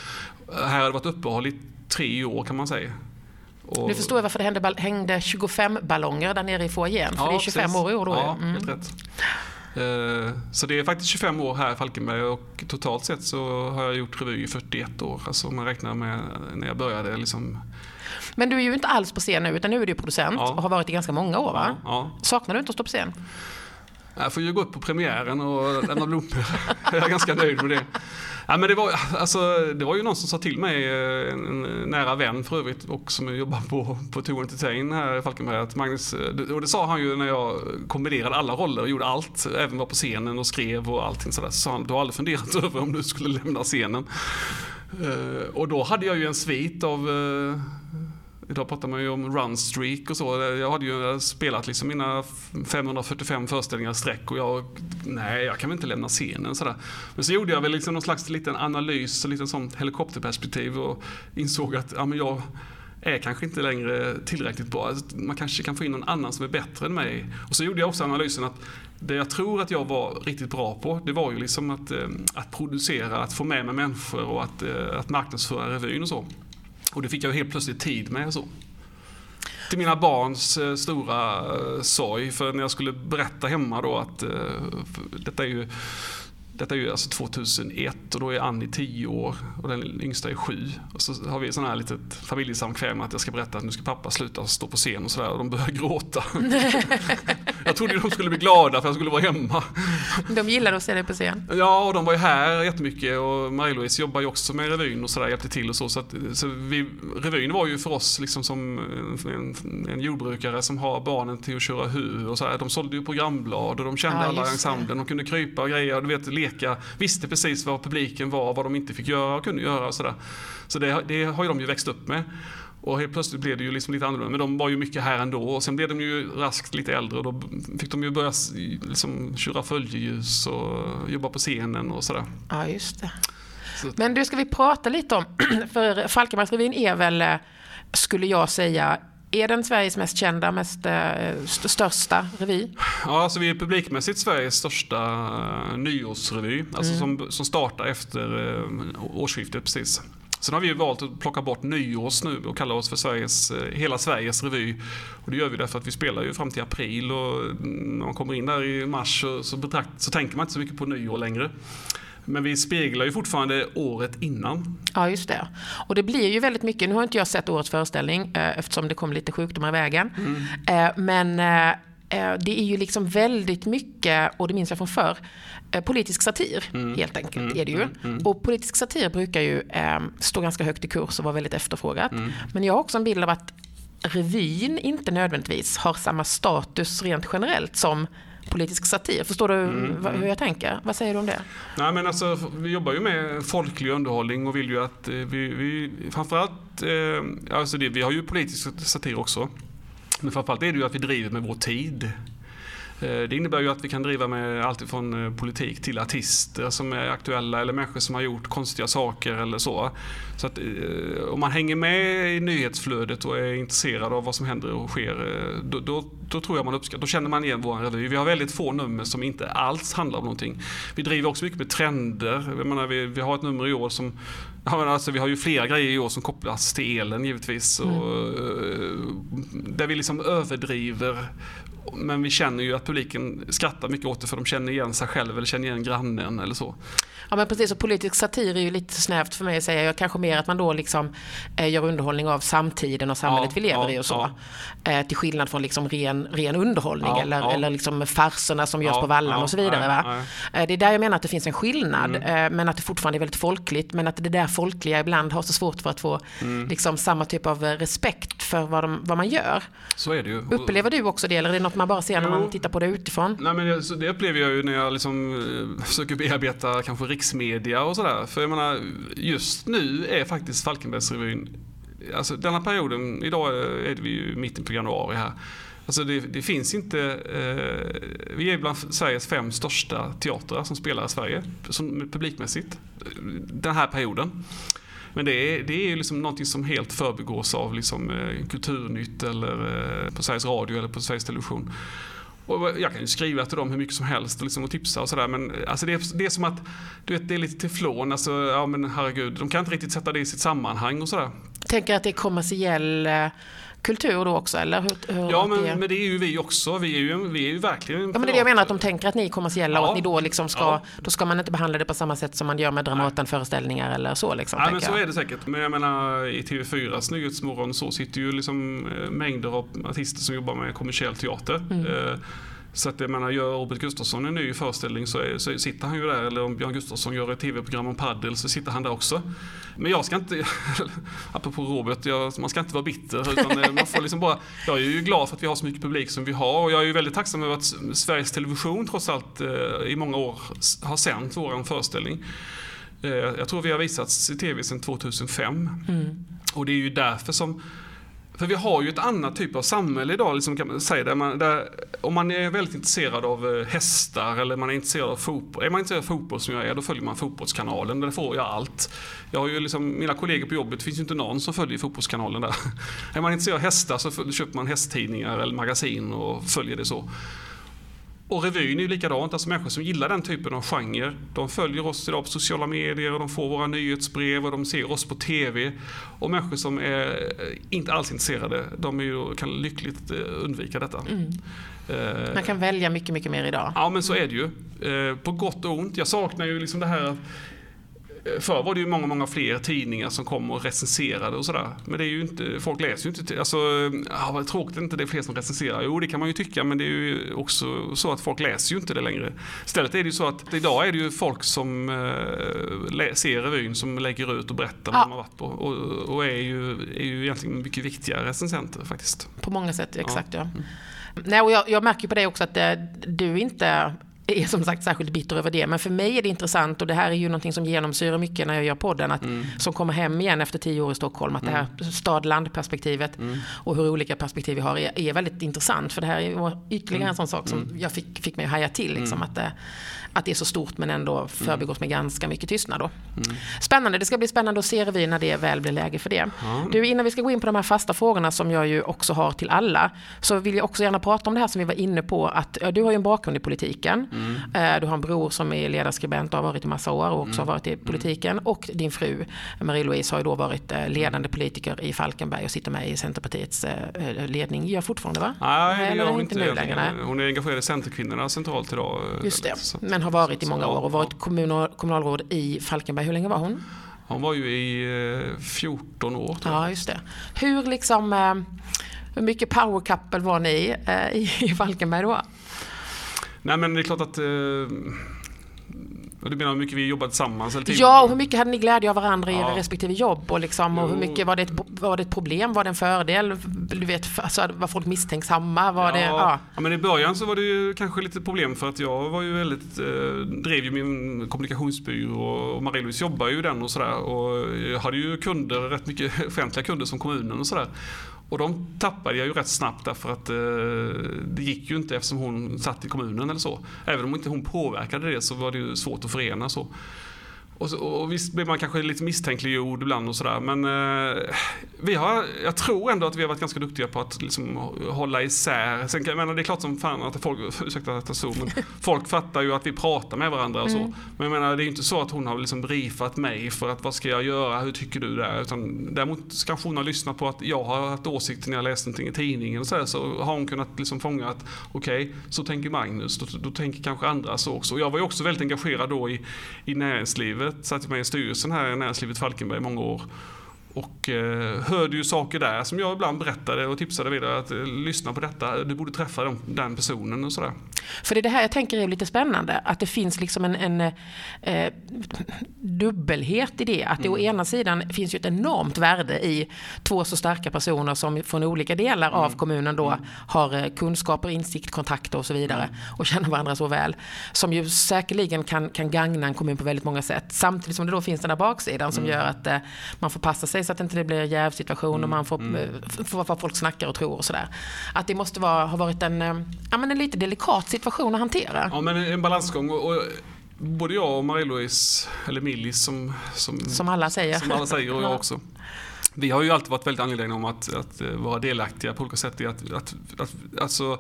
här hade varit uppehåll i tre år kan man säga. Och, Nu förstår jag varför det hände, hängde 25 ballonger där nere i foajén. För Ja, det är 25 precis. år i år då. Ja, Mm. helt rätt. Eh, Så det är faktiskt 25 år här i Falkenberg och totalt sett så har jag gjort revy i 41 år. Alltså man räknar med när jag började liksom. Men du är ju inte alls på scen nu, utan nu är du producent Ja. och har varit i ganska många år va? Ja, Saknar du inte att stå på scen? Jag får ju gå upp på premiären och lämna blommor. Jag är ganska nöjd med det. Ja, men det, var, alltså, det var ju någon som sa till mig, eh, en nära vän för övrigt och som jobbar på, på Tour Entertain här i Falkenberg. Att Magnus, eh, och det sa han ju när jag kombinerade alla roller och gjorde allt. Även var på scenen och skrev och allting sådär. Så sa han, du har aldrig funderat över om du skulle lämna scenen. Eh, och då hade jag ju en svit av Idag pratar man ju om run streak och så. Jag hade ju spelat liksom mina 545 föreställningar i sträck och jag, nej jag kan väl inte lämna scenen sådär. Men så gjorde jag väl liksom någon slags liten analys, och lite sånt helikopterperspektiv och insåg att ja, men jag är kanske inte längre tillräckligt bra. Man kanske kan få in någon annan som är bättre än mig. Och så gjorde jag också analysen att det jag tror att jag var riktigt bra på, det var ju liksom att, eh, att producera, att få med mig människor och att, eh, att marknadsföra revyn och så. Och det fick jag helt plötsligt tid med. Så. Till mina barns eh, stora eh, sorg. För när jag skulle berätta hemma då att eh, detta är ju detta är ju alltså 2001 och då är Annie 10 år och den yngsta är 7. Och så har vi sån här litet familjesamkväm att jag ska berätta att nu ska pappa sluta stå på scen och sådär och de börjar gråta. jag trodde de skulle bli glada för jag skulle vara hemma. De gillar att se dig på scen. Ja, och de var ju här jättemycket och Marie-Louise jobbar ju också med revyn och sådär, hjälpte till och så. så, att, så vi, revyn var ju för oss liksom som en, en jordbrukare som har barnen till att köra hu och sådär. De sålde ju programblad och de kände Ja, alla ensemblen. De kunde krypa och grejer, du vet, leka, visste precis vad publiken var, vad de inte fick göra och kunde göra och sådär. Så det, det har ju de ju växt upp med. Och helt plötsligt blev det ju liksom lite annorlunda. Men de var ju mycket här ändå. Och sen blev de ju raskt lite äldre och då fick de ju börja liksom köra följeljus och jobba på scenen och sådär. Ja, just det. Så- Men du, ska vi prata lite om, för Falkenbergsrevyn är väl, eh, skulle jag säga, är den Sveriges mest kända, mest eh, st- största revy? Ja, alltså vi är publikmässigt Sveriges största uh, nyårsrevy. Alltså som, som startar efter årsskiftet precis. Sen har vi ju valt att plocka bort nyårs nu och kalla oss för Sveriges, eh, hela Sveriges revy. Och det gör vi därför att vi spelar ju fram till april och mm, när man kommer in där i mars så, så, betrakt, så tänker man inte så mycket på nyår längre. Men vi speglar ju fortfarande året innan. Ja, just det. Och det blir ju väldigt mycket, nu har inte jag sett årets föreställning eh, eftersom det kom lite sjukdomar i vägen. Eh, men eh, det är ju liksom väldigt mycket, och det minns jag från förr, eh, politisk satir helt enkelt är det ju. Och politisk satir brukar ju eh, stå ganska högt i kurs och vara väldigt efterfrågat. Men jag har också en bild av att revyn inte nödvändigtvis har samma status rent generellt som politisk satir. Förstår du mm, hur mm. jag tänker? Vad säger du om det? Nej, men alltså, vi jobbar ju med folklig underhållning och vill ju att eh, vi, vi framförallt, eh, alltså det, vi har ju politisk satir också. Men framförallt är det ju att vi driver med vår tid. Eh, det innebär ju att vi kan driva med allt från eh, politik till artister som är aktuella eller människor som har gjort konstiga saker eller så. Så att eh, om man hänger med i nyhetsflödet och är intresserad av vad som händer och sker, då, då, då tror jag man uppskattar, då känner man igen vår revy. Vi har väldigt få nummer som inte alls handlar om någonting. Vi driver också mycket med trender. Jag menar, vi, vi har ett nummer i år som Ja, alltså, vi har ju flera grejer i år som kopplas till elen givetvis. Mm. Och, där vi liksom överdriver men vi känner ju att publiken skrattar mycket åt det för de känner igen sig själv eller känner igen grannen eller så. Ja men precis, och politisk satir är ju lite snävt för mig att säga. Jag kanske mer att man då liksom eh, gör underhållning av samtiden och samhället ja, vi lever ja, i och så. Ja. Eh, till skillnad från liksom ren, ren underhållning eller, eller liksom farserna som görs på vallan och så vidare. Eh, det är där jag menar att det finns en skillnad. Mm. Eh, men att det fortfarande är väldigt folkligt. Men att det där folkliga ibland har så svårt för att få mm. liksom, samma typ av respekt för vad, de, vad man gör. Så är det ju. Upplever du också det eller är det något man bara ser när jo. man tittar på det utifrån? Nej, men det, det upplever jag ju när jag liksom, eh, försöker bearbeta kanske riksmedia och sådär. För jag menar, just nu är faktiskt Falkenbergsrevyn, alltså denna perioden, idag är vi ju mitten på januari här. Alltså det, det finns inte, eh, vi är bland Sveriges fem största teatrar som spelar i Sverige, som, publikmässigt, den här perioden. Men det är, det är liksom någonting som helt förbigås av liksom, eh, Kulturnytt eller eh, på Sveriges Radio eller på Sveriges Television. Och jag kan ju skriva till dem hur mycket som helst och, liksom, och tipsa och sådär. Men alltså det, är, det är som att du vet, det är lite teflon. Alltså, ja men herregud, de kan inte riktigt sätta det i sitt sammanhang och sådär. Tänker att det är kommersiell eh, kultur då också eller? Hur, hur ja men det... men det är ju vi också. Vi är ju, vi är ju verkligen Ja men det är det jag menar att de tänker att ni är kommersiella ja. och att ni då liksom ska, ja. då ska man inte behandla det på samma sätt som man gör med Dramaten-föreställningar eller så liksom. Ja men så är det säkert. Men jag menar i TV4s Nyhetsmorgon så sitter ju liksom eh, mängder av artister som jobbar med kommersiell teater. Mm. Eh, så att jag menar, gör Robert Gustafsson en ny föreställning så, är, så sitter han ju där. Eller om Björn Gustafsson gör ett tv-program om paddel så sitter han där också. Men jag ska inte, apropå Robert, jag, man ska inte vara bitter. Utan eh, man får liksom bara, jag är ju glad för att vi har så mycket publik som vi har. Och jag är ju väldigt tacksam över att Sveriges Television trots allt eh, i många år har sänt vår föreställning. Eh, jag tror vi har visats i tv sedan 2005. Mm. Och det är ju därför som för vi har ju ett annat typ av samhälle idag, liksom kan man säga, där man, där, om man är väldigt intresserad av eh, hästar eller man är intresserad av fotboll. Är man intresserad av fotboll som jag är, då följer man Fotbollskanalen. Där får jag allt. Jag har ju liksom, mina kollegor på jobbet, det finns ju inte någon som följer Fotbollskanalen där. är man intresserad av hästar så köper man hästtidningar eller magasin och följer det så. Och revyn är ju likadant, alltså människor som gillar den typen av genre, de följer oss idag på sociala medier och de får våra nyhetsbrev och de ser oss på TV. Och människor som är inte alls intresserade, de är ju, kan lyckligt eh, undvika detta. Mm. Eh, Man kan välja mycket, mycket mer idag. Ja, men så är det ju. Eh, på gott och ont. Jag saknar ju liksom det här Förr var det ju många, många fler tidningar som kom och recenserade och sådär. Men det är ju inte, folk läser ju inte, alltså, ja, vad tråkigt inte det är fler som recenserar. Jo, det kan man ju tycka, men det är ju också så att folk läser ju inte det längre. Istället är det ju så att idag är det ju folk som eh, ser revyn som lägger ut och berättar ja. vad har varit på. Och, och, är, ju, är ju egentligen mycket viktigare recensenter faktiskt. På många sätt, exakt ja. ja. Mm. Nej, och jag, jag märker på dig också att det, eh, du inte är som sagt särskilt bitter över det. Men för mig är det intressant och det här är ju någonting som genomsyrar mycket när jag gör podden. Att, mm. Som kommer hem igen efter tio år i Stockholm. Att mm. det här mm. stad-land-perspektivet mm. och hur olika perspektiv vi har är, är, väldigt intressant. För det här är ytterligare en mm. sån sak som mm. jag fick, fick mig att haja till. Liksom, att, det, att det är så stort men ändå förbigås med ganska mycket tystnad. Då. Spännande, det ska bli spännande att se revyn när det väl blir läge för det. Du, innan vi ska gå in på de här fasta frågorna som jag ju också har till alla. Så vill jag också gärna prata om det här som vi var inne på. Att ja, du har ju en bakgrund i politiken. Mm. Du har en bror som är ledarskribent och har varit i massa år och också mm. har varit i mm. politiken. Och din fru Marie-Louise har ju då varit eh, ledande politiker i Falkenberg och sitter med i Centerpartiets eh, ledning. Gör fortfarande va? Nej, det gör hon inte nu längre. Hon är engagerad i Centerkvinnorna centralt idag. Just det, men har varit i många år och varit kommun kommunalråd i Falkenberg. Hur länge var hon? Hon var ju i 14 år. Ja, just det. Hur liksom, hur mycket power couple var ni i Falkenberg då? Nej men det är klart att eh, Och du menar hur mycket vi jobbat tillsammans? Eller till? Ja, och hur mycket hade ni glädje av varandra i Ja. era respektive jobb? Och, liksom, och hur mycket var det, ett, var det ett problem? Var det en fördel? Du vet, alltså, var folk misstänksamma? Var det, ja. ja, men i början så var det ju kanske lite problem för att jag var ju väldigt, eh, drev ju min kommunikationsbyrå och Marie-Louise jobbar ju den och sådär. Och jag hade ju kunder, rätt mycket offentliga kunder som kommunen och sådär. Och de tappade jag ju rätt snabbt därför att eh, det gick ju inte eftersom hon satt i kommunen eller så. Även om inte hon påverkade det så var det ju svårt att förena så. Och, så, och visst blir man kanske lite misstänkliggjord ibland och sådär. Men eh, vi har, jag tror ändå att vi har varit ganska duktiga på att liksom hålla isär. Sen jag menar, det är klart som fan att folk, ursäkta att jag så, men folk fattar ju att vi pratar med varandra och så. Men jag menar, det är ju inte så att hon har liksom briefat mig för att vad ska jag göra, hur tycker du där? Utan däremot kanske hon har lyssnat på att jag har haft åsikter när jag läst någonting i tidningen och så, där, så har hon kunnat liksom fånga att okej, så tänker Magnus, då, då tänker kanske andra så också. Och jag var ju också väldigt engagerad då i, i näringslivet, satt med i styrelsen här i Näringslivet Falkenberg i många år. Och eh, hörde ju saker där som jag ibland berättade och tipsade vidare att eh, lyssna på detta, du borde träffa den, den personen och sådär. För det är det här jag tänker är lite spännande, att det finns liksom en, en eh, dubbelhet i det. Att det å ena sidan finns ju ett enormt värde i två så starka personer som från olika delar av kommunen då har eh, kunskaper, insikt, kontakter och så vidare och känner varandra så väl. Som ju säkerligen kan, kan gagna en kommun på väldigt många sätt. Samtidigt som det då finns den där baksidan som gör att eh, man får passa sig så att det inte blir jävsituation och man får, mm. får vad folk snackar och tror och sådär. Att det måste vara, ha varit en, eh, ja, men en lite delikat situation att hantera. Ja men en balansgång och, och både jag och Marie-Louise, eller Millis som, som, Som alla säger. som alla säger och jag också. Vi har ju alltid varit väldigt angelägna om att, att eh, vara delaktiga på olika sätt i att, att, att alltså,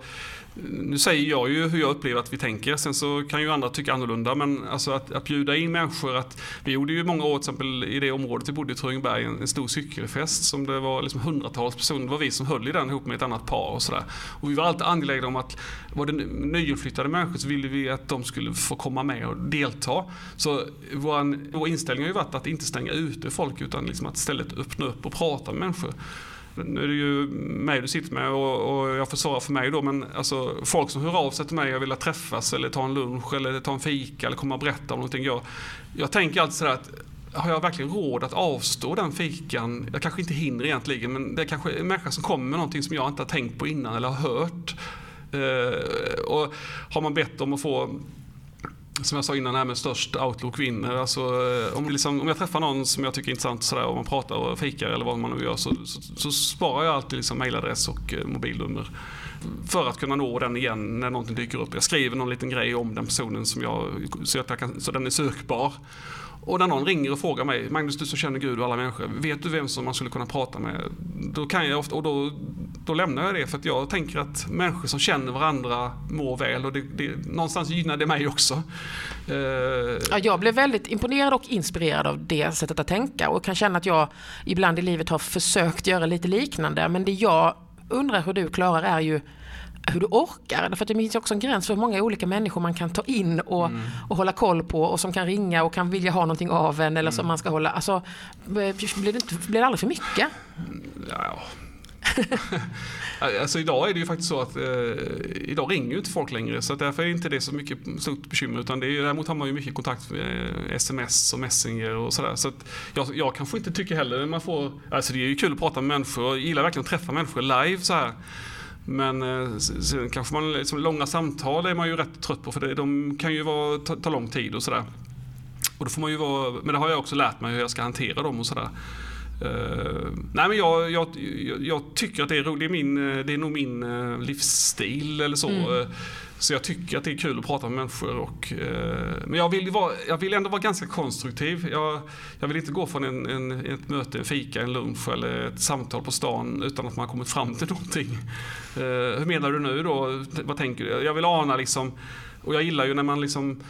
nu säger jag ju hur jag upplever att vi tänker, sen så kan ju andra tycka annorlunda, men alltså att, att bjuda in människor, att, vi gjorde ju många år till exempel i det området vi bodde i Tröggenberg en, en stor cykelfest som det var liksom hundratals personer, det var vi som höll i den ihop med ett annat par och sådär. Och vi var alltid angelägna om att var det nyinflyttade människor så ville vi att de skulle få komma med och delta. Så vår, vår inställning har ju varit att inte stänga ute folk utan liksom att istället öppna upp och prata med människor. Nu är det ju mig du sitter med och, och jag får svara för mig då men alltså folk som hör av sig till mig och vill träffas eller ta en lunch eller ta en fika eller komma och berätta om någonting. Jag, jag tänker alltid sådär att har jag verkligen råd att avstå den fikan? Jag kanske inte hinner egentligen men det är kanske en människa som kommer med någonting som jag inte har tänkt på innan eller har hört. Uh, och har man bett om att få som jag sa innan, det här med störst outlook vinner. Alltså, eh, om, liksom, om jag träffar någon som jag tycker är intressant sådär, och man pratar och fikar eller vad man nu gör så, så, så sparar jag alltid liksom mejladress och eh, mobilnummer. För att kunna nå den igen när någonting dyker upp. Jag skriver någon liten grej om den personen som jag, så, att jag kan, så den är sökbar. Och när någon ringer och frågar mig, Magnus du som känner Gud och alla människor, vet du vem som man skulle kunna prata med? Då kan jag ofta, och då, då lämnar jag det för att jag tänker att människor som känner varandra mår väl och det, det, någonstans gynnar det mig också. Eh, ja, jag blev väldigt imponerad och inspirerad av det sättet att tänka och kan känna att jag ibland i livet har försökt göra lite liknande. Men det jag undrar hur du klarar är ju hur du orkar. För det finns också en gräns för hur många olika människor man kan ta in och, Mm. och hålla koll på och som kan ringa och kan vilja ha någonting av en eller som Mm. man ska hålla. Alltså, blir det, inte, blir det aldrig för mycket? Ja. alltså idag är det ju faktiskt så att eh, idag ringer ju inte folk längre så därför är inte det så mycket stort bekymmer utan det är, däremot har man ju mycket kontakt med eh, sms och messenger och sådär. Så att jag, jag kanske inte tycker heller man får, alltså det är ju kul att prata med människor och gillar verkligen att träffa människor live så här. Men eh, sen kanske man, liksom, långa samtal är man ju rätt trött på för det, de kan ju vara, ta, ta lång tid och sådär. Och då får man ju vara, men det har jag också lärt mig hur jag ska hantera dem och sådär. Uh, nej men jag, jag, jag, tycker att det är roligt, det är, min, det är nog min livsstil eller så. Mm. Så jag tycker att det är kul att prata med människor. Och, eh, men jag vill, vara, jag vill ändå vara ganska konstruktiv. Jag, jag vill inte gå från en, en, ett möte, en fika, en lunch eller ett samtal på stan utan att man har kommit fram till någonting. Eh, hur menar du nu då? Vad tänker du? Jag vill ana liksom, och jag gillar ju när man liksom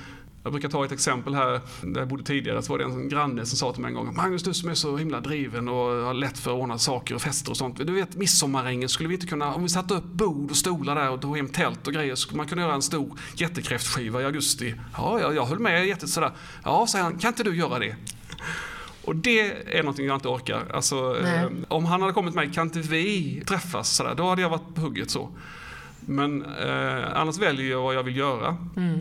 jag brukar ta ett exempel här, där jag bodde tidigare, så var det en granne som sa till mig en gång Magnus du som är så himla driven och har lätt för att ordna saker och fester och sånt. Du vet midsommarängen, skulle vi inte kunna, om vi satte upp bord och stolar där och tog hem tält och grejer, skulle man kunna göra en stor jättekräftskiva i augusti? Ja, jag, jag höll med jätte sådär. Ja, säger han, kan inte du göra det? Och det är någonting jag inte orkar. Alltså, eh, om han hade kommit med, kan inte vi träffas? Sådär, då hade jag varit på hugget så. Men eh, annars väljer jag vad jag vill göra. Mm.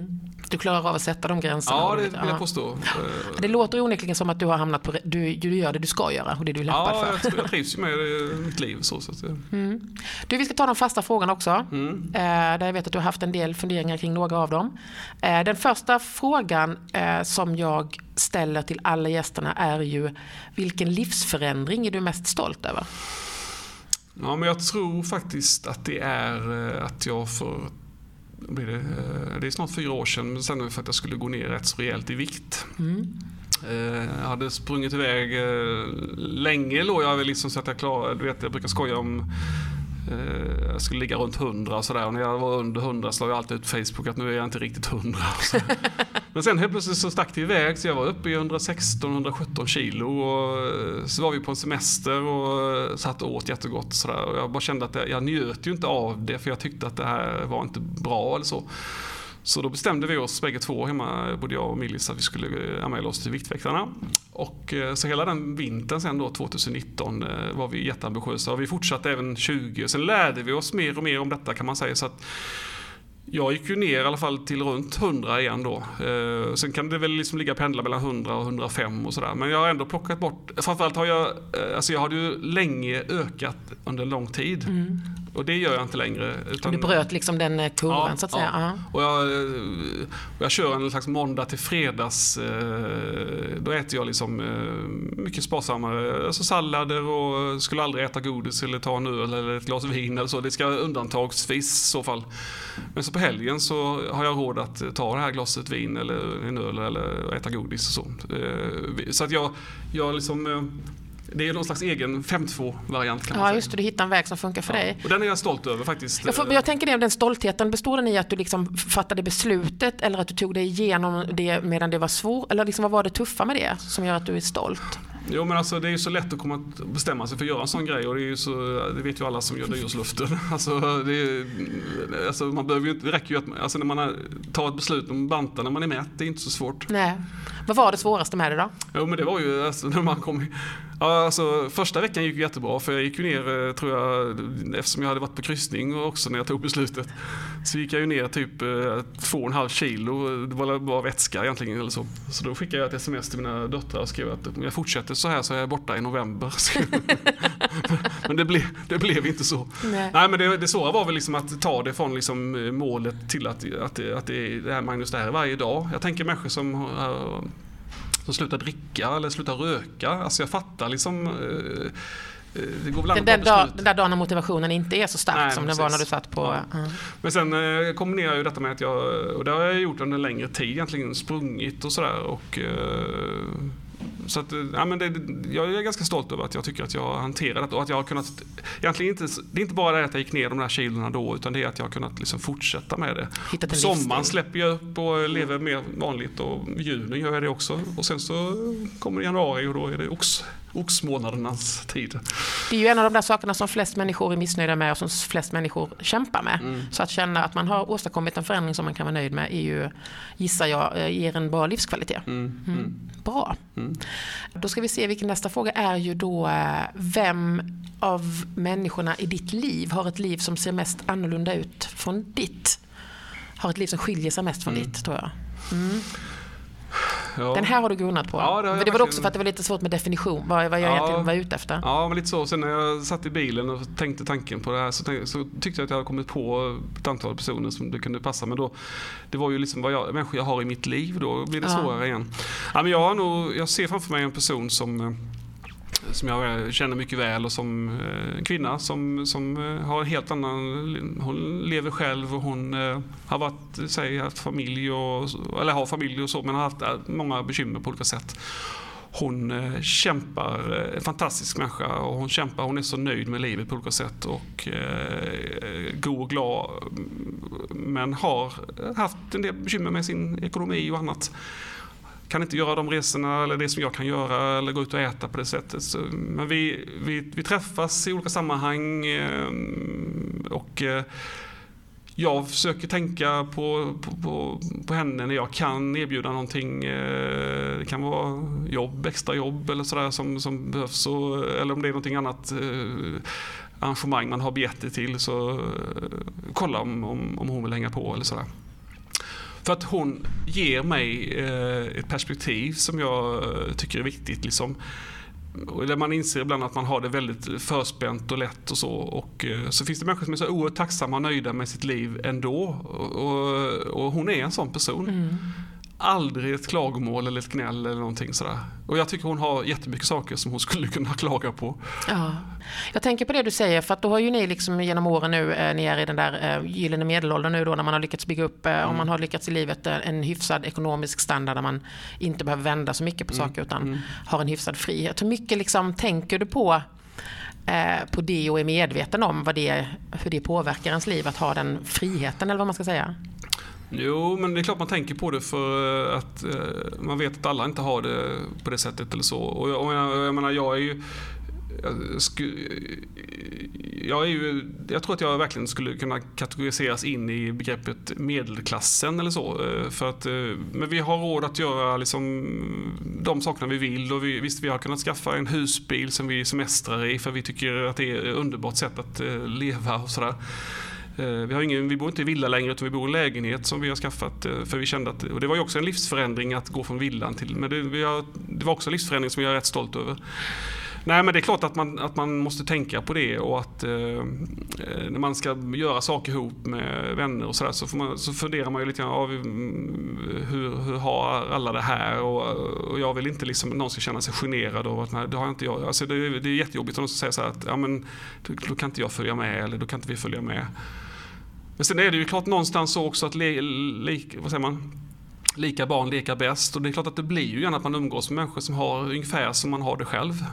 Du klarar av att sätta de gränserna? Ja, det vill jag påstå. Eh, Det låter onekligen som att du har hamnat på... Du, du gör det du ska göra och det du är lämpad Ja, för. tror- jag trivs ju med mitt liv. Så, så att, Mm. Du, vi ska ta de fasta frågorna också. mm. Eh, där jag vet att du har haft en del funderingar kring några av dem. Eh, den första frågan som jag ställer till alla gästerna är ju vilken livsförändring är du mest stolt över? Ja, men jag tror faktiskt att det är eh, att jag för blir det, eh, det är snart fyra år sedan, men sen för att jag skulle gå ner rätt så rejält i vikt. Mm. Eh, Jag hade sprungit iväg länge låg jag väl liksom så att jag klarade, du vet jag brukar skoja om Eh, jag skulle ligga runt 100 och sådär och när jag var under 100 slog jag alltid ut Facebook att nu är jag inte riktigt 100. Men sen helt plötsligt så stack det iväg så jag var uppe i 116-117 kilo och eh, så var vi på en semester och eh, satt och åt jättegott och sådär och jag bara kände att jag, jag njöt ju inte av det för jag tyckte att det här var inte bra eller så. Så då bestämde vi oss bägge två hemma, både jag och Millis, att vi skulle eh, anmäla oss till Viktväktarna. Och eh, så hela den vintern sen då, 2019, eh, var vi jätteambitiösa och vi fortsatte även 20. Sen lärde vi oss mer och mer om detta kan man säga. Så att jag gick ju ner i alla fall till runt 100 igen då. Eh, sen kan det väl liksom ligga pendla mellan 100 och 105 och sådär. Men jag har ändå plockat bort, framförallt har jag, eh, alltså jag hade ju länge ökat under lång tid. Mm. Och det gör jag inte längre. Utan, Du bröt liksom den eh, kurvan Ja, så att säga. ja. Och jag, eh, jag kör en slags måndag till fredags. eh, Då äter jag liksom mycket sparsammare. Alltså sallader och skulle aldrig äta godis eller ta en öl eller ett glas vin eller så. Det ska undantagsvis i så fall. Men så på helgen så har jag råd att ta det här glaset vin eller en öl eller äta godis och så. Eh, Så att jag, jag liksom eh, det är någon slags egen 5-2-variant kan man ja, säga. just det. Du hittar en väg som funkar för dig. Och den är jag stolt över faktiskt. Jag, får, jag tänker det, den stoltheten, består den i att du liksom fattade beslutet eller att du tog dig igenom det medan det var svårt? Eller liksom, vad var det tuffa med det som gör att du är stolt? Jo men alltså det är ju så lätt att komma att bestämma sig för att göra en sån grej och det är ju så, det vet ju alla som gör nyårsluften. Alltså, det, alltså man behöver ju inte, det räcker ju att, alltså när man tar ett beslut om banta när man är mätt, det är inte så svårt. Nej. Vad var det svåraste med det då? Jo men det var ju alltså, när man kom, ja, alltså första veckan gick jättebra för jag gick ju ner eh, tror jag, eftersom jag hade varit på kryssning och också när jag tog beslutet. Så gick jag ju ner typ eh, två och en halv kilo, det var bara vätska egentligen eller så. Så då skickade jag ett sms till mina döttrar och skrev att om jag fortsätter så här så är jag borta i november. men det blev, det blev inte så. Nej. Nej men det, det svåra var väl liksom att ta det från liksom eh, målet till att, att, det- att det är det här Magnus, det här är varje dag. Jag tänker människor som som slutar dricka eller slutar röka. Alltså jag fattar liksom. eh, eh, Den, ta dag, den där dagen när motivationen inte är så stark Nej, som den var när du satt på... Ja. Ja. Men sen eh, kombinerar jag ju detta med att jag, och det har jag gjort under en längre tid egentligen, sprungit och sådär. Och, eh, så att, ja, men det, jag är ganska stolt över att jag tycker att jag har hanterat det och att jag har kunnat, egentligen inte, det är inte bara det att jag gick ner de där kilorna då utan det är att jag har kunnat liksom fortsätta med det. Hittat en Sommaren släpper jag upp och lever mer vanligt och i juni gör jag det också. Och sen så kommer januari och då är det ox, oxmånadernas tid. Det är ju en av de där sakerna som flest människor är missnöjda med och som flest människor kämpar med. Mm. Så att känna att man har åstadkommit en förändring som man kan vara nöjd med är ju, gissar jag, eh, ger en bra livskvalitet. Mm. Mm. Bra. Mm. Då ska vi se vilken nästa fråga är ju då eh, vem av människorna i ditt liv har ett liv som ser mest annorlunda ut från ditt? Har ett liv som skiljer sig mest från Mm. ditt tror jag. Ja. Den här har du grunnat på. Ja, det det var också för att det var lite svårt med definition, vad, vad jag Ja. egentligen var ute efter. Ja, men lite så. Sen när jag satt i bilen och tänkte tanken på det här så, tänkte, så tyckte jag att jag hade kommit på ett antal personer som det kunde passa. Men då, det var ju liksom vad jag, människor jag har i mitt liv. Då blir det Ja. svårare igen. Ja, men jag, har nog, jag ser framför mig en person som eh, som jag känner mycket väl och som en kvinna som, som eh, har en helt annan, hon lever själv och hon eh, har varit, säg, haft familj och, eller har familj och så men har haft många bekymmer på olika sätt. Hon kämpar, en fantastisk människa och hon kämpar, hon är så nöjd med livet på olika sätt och eh, god och glad mm, men har haft en del bekymmer med sin ekonomi och annat kan inte göra de resorna eller det som jag kan göra eller gå ut och äta på det sättet. Så, men vi, vi, vi träffas i olika sammanhang eh, och eh, jag försöker tänka på, på, på, på henne när jag kan erbjuda någonting. Eh, det kan vara jobb, extra jobb eller sådär som, som behövs. Och, eller om det är någonting annat. Arrangemang man har biljetter till så kolla om, om, om hon vill hänga på eller sådär. För att hon ger mig eh, ett perspektiv som jag eh, tycker är viktigt. Liksom. Där man inser ibland att man har det väldigt förspänt och lätt och så. Och eh, så finns det människor som är så oerhört tacksamma och nöjda med sitt liv ändå. Och, och, och hon är en sån person. Mm aldrig ett klagomål eller ett gnäll eller någonting sådär. Och jag tycker hon har jättemycket saker som hon skulle kunna klaga på. Ja. Jag tänker på det du säger, för att då har ju ni liksom genom åren nu, eh, ni är i den där eh, gyllene medelåldern nu då när man har lyckats bygga upp, mm. om man har lyckats i livet, en hyfsad ekonomisk standard där man inte behöver vända så mycket på mm. saker utan mm. har en hyfsad frihet. Hur mycket liksom tänker du på på det och är medveten om vad det, hur det påverkar ens liv att ha den friheten eller vad man ska säga? Jo, men det är klart man tänker på det för eh, att eh, man vet att alla inte har det på det sättet eller så. Och jag, och jag, jag menar, jag är ju jag, sku, jag, är ju, jag tror att jag verkligen skulle kunna kategoriseras in i begreppet medelklassen eller så. Eh, för att, eh, men vi har råd att göra liksom de sakerna vi vill och vi, visst vi har kunnat skaffa en husbil som vi semestrar i för vi tycker att det är ett underbart sätt att leva och sådär. Eh, vi, har ingen, vi bor inte i villa längre utan vi bor i lägenhet som vi har skaffat. Eh, för vi kände att, och det var ju också en livsförändring att gå från villan till, men det, vi har, det var också en livsförändring som jag är rätt stolt över. Nej men det är klart att man, att man måste tänka på det och att eh, eh när man ska göra saker ihop med vänner och sådär så, så funderar man ju lite grann av mm, hur, hur har alla det här och, och jag vill inte liksom någon ska känna sig generad av att nej, det har inte jag. Alltså det, det är jättejobbigt om någon säger så här att ja, men, då kan inte jag följa med eller då kan inte vi följa med. Men sen är det ju klart någonstans så också att le, le, vad säger man? lika barn leka bäst. Och det är klart att det blir ju gärna att man umgås med människor som har ungefär som man har det själv.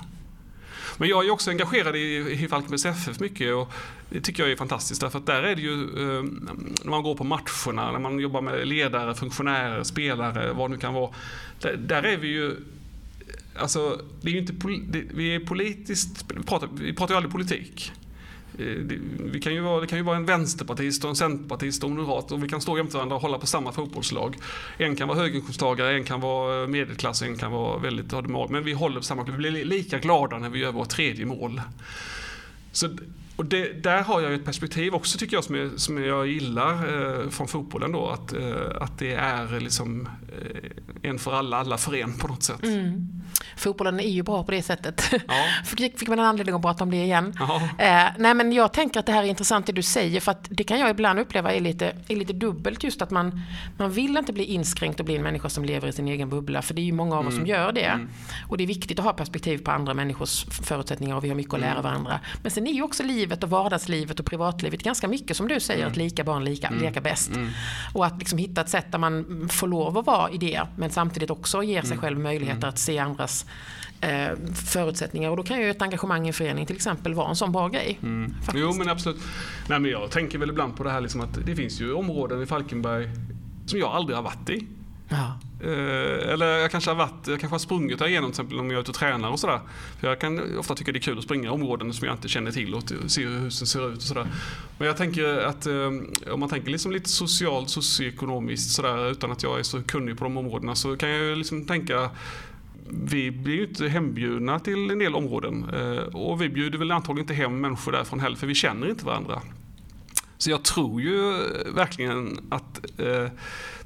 Men jag är också engagerad i, i Falkenbergs FF mycket och det tycker jag är fantastiskt därför att där är det ju eh, när man går på matcherna, när man jobbar med ledare, funktionärer, spelare, vad det nu kan vara. Där, där är vi ju Alltså, det är ju inte, vi är politiskt, vi pratar, vi pratar ju aldrig politik. Eh, det, kan ju vara, det kan ju vara en vänsterpartist och en centerpartist och en moderat och vi kan stå jämte varandra och hålla på samma fotbollslag. En kan vara höginkomsttagare, en kan vara eh, medelklass, en kan vara väldigt Men vi håller på samma klubb. Vi blir lika glada när vi gör vårt tredje mål. Så, och det, där har jag ett perspektiv också tycker jag som, är, som jag gillar eh, från fotbollen då. Att, eh, att det är liksom eh, en för alla, alla för en på något sätt. Mm. Fotbollen är ju bra på det sättet. Ja. fick man en anledning att prata om det igen. Eh, nej men jag tänker att det här är intressant det du säger för att det kan jag ibland uppleva är lite, är lite dubbelt just att man, man vill inte bli inskränkt och bli en människa som lever i sin egen bubbla för det är ju många av oss mm. som gör det. Mm. Och det är viktigt att ha perspektiv på andra människors förutsättningar och vi har mycket att lära mm. varandra. Men sen är ju också livet och vardagslivet och privatlivet ganska mycket som du säger mm. att lika barn lika, mm. leka bäst. Mm. Och att liksom hitta ett sätt där man får lov att vara i det men samtidigt också ger sig själv möjligheter att se andras eh, förutsättningar och då kan ju ett engagemang i en förening till exempel vara en sån bra grej. Mm. Jo men absolut. Nej, men jag tänker väl ibland på det här liksom att det finns ju områden i Falkenberg som jag aldrig har varit i. Ja. Eh, eller jag kanske har varit, jag kanske har sprungit där igenom till exempel om jag är ute och tränar och sådär. För jag kan ofta tycka det är kul att springa i områden som jag inte känner till och se hur husen ser ut och sådär. Men jag tänker att eh, om man tänker liksom lite socialt, socioekonomiskt sådär utan att jag är så kunnig på de områdena så kan jag liksom tänka vi blir ju inte hembjudna till en del områden eh, och vi bjuder väl antagligen inte hem människor därifrån heller för vi känner inte varandra. Så jag tror ju verkligen att eh,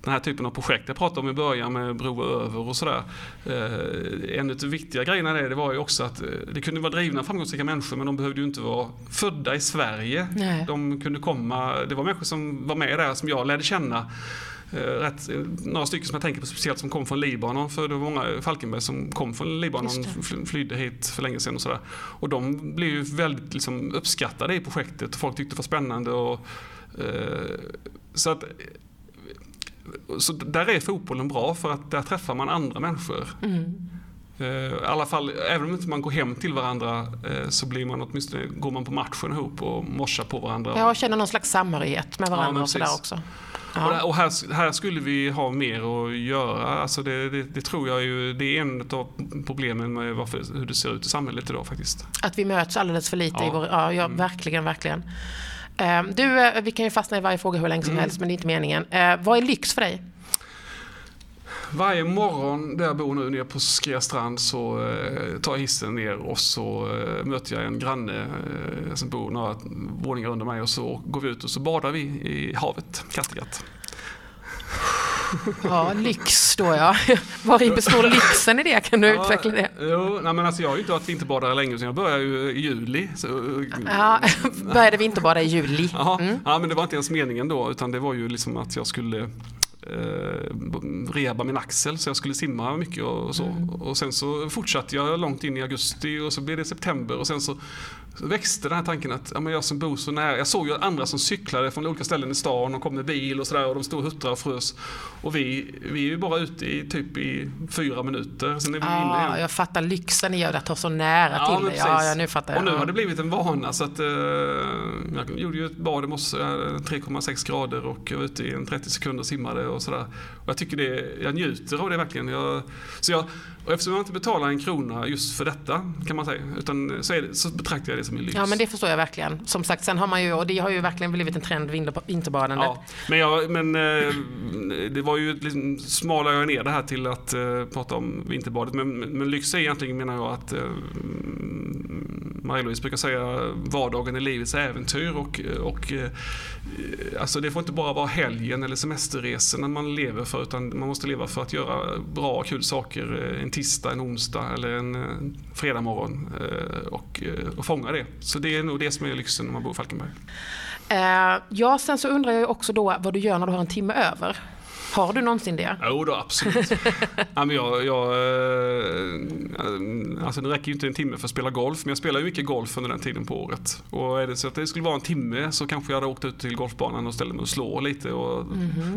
den här typen av projekt jag pratade om i början med Bro över och sådär. Eh, en av de viktiga grejerna det, det var ju också att eh, det kunde vara drivna framgångsrika människor men de behövde ju inte vara födda i Sverige. Nej. De kunde komma, det var människor som var med där som jag lärde känna Eh, rätt, några stycken som jag tänker på speciellt som kom från Libanon. För det var många Falkenberg som kom från Libanon och flydde hit för länge sedan. Och, sådär. och de blev ju väldigt liksom, uppskattade i projektet. Folk tyckte det var spännande. Och, eh, så att så där är fotbollen bra för att där träffar man andra människor. Mm. Eh, I alla fall, även om inte man går hem till varandra eh, så blir man åtminstone, går man på matchen ihop och morsar på varandra. Ja, och känner någon slags samhörighet med varandra ja, och sådär också. Ja. Och, här, här, skulle vi ha mer att göra. Alltså det, det, det, tror jag ju, det är en av problemen med varför, hur det ser ut i samhället idag faktiskt. Att vi möts alldeles för lite ja. i vår, ja, ja mm. verkligen, verkligen. Ehm, du, eh, vi kan ju fastna i varje fråga hur länge som mm. helst men det är inte meningen. Vad är lyx för dig? Varje morgon där jag bor nu nere på Skrea strand så eh, tar jag hissen ner och så eh, möter jag en granne eh, som bor några våningar under mig och så går vi ut och så badar vi i havet, Kattegatt. Ja, lyx då ja. Var består lyxen i det? Kan du utveckla det? Jo, nej, men alltså jag har ju inte varit vinterbadare länge, så jag började ju i juli. Så, Ja, började vinterbada i juli. ja, Mm. ja, men det var inte ens meningen då, utan det var ju liksom att jag skulle eh, rehaba min axel så jag skulle simma mycket och, så. Mm. Och sen så fortsatte jag långt in i augusti och så blev det september och sen så, så växte den här tanken att ja, men jag som bor så nära, jag såg ju andra som cyklade från olika ställen i stan och kom med bil och sådär och de stod och huttrade och frös. Och vi, vi är ju bara ute i typ i fyra minuter, sen är vi inne Ja, igen. jag fattar lyxen i att ta så nära Ja, till det. Ja, ja, nu fattar jag. Och nu har det blivit en vana så att eh, jag gjorde ju ett bad i morse, eh, 3,6 grader och jag var ute i en 30 sekunder och simmade och sådär. Och jag tycker det, jag njuter av det verkligen. Jag, så jag, och eftersom jag inte betalar en krona just för detta kan man säga, utan så, det, så betraktar jag det som en lyx. Ja, men det förstår jag verkligen. Som sagt, sen har man ju, och det har ju verkligen blivit en trend, vinter- vinterbadandet. Ja, men, jag, men eh, det var ju liksom, smalade jag ner det här till att eh, prata om vinterbadet. Men, men lyx är egentligen menar jag att eh, Marie-Louise brukar säga vardagen är livets äventyr. Och, och, eh, alltså det får inte bara vara helgen eller semesterresorna man lever för utan man måste leva för att göra bra och kul saker eh, en tisdag, en onsdag eller en eh, fredag morgon eh, och, eh, och fånga det. Så det är nog det som är lyxen när man bor i Falkenberg. Eh, ja, sen så undrar jag också då vad du gör när du har en timme över. Har du någonsin det? Jo då, absolut. ja, men jag, jag, eh, alltså det räcker ju inte en timme för att spela golf, men jag spelar ju mycket golf under den tiden på året. Och är det så att det skulle vara en timme så kanske jag hade åkt ut till golfbanan och ställt mig och slå lite och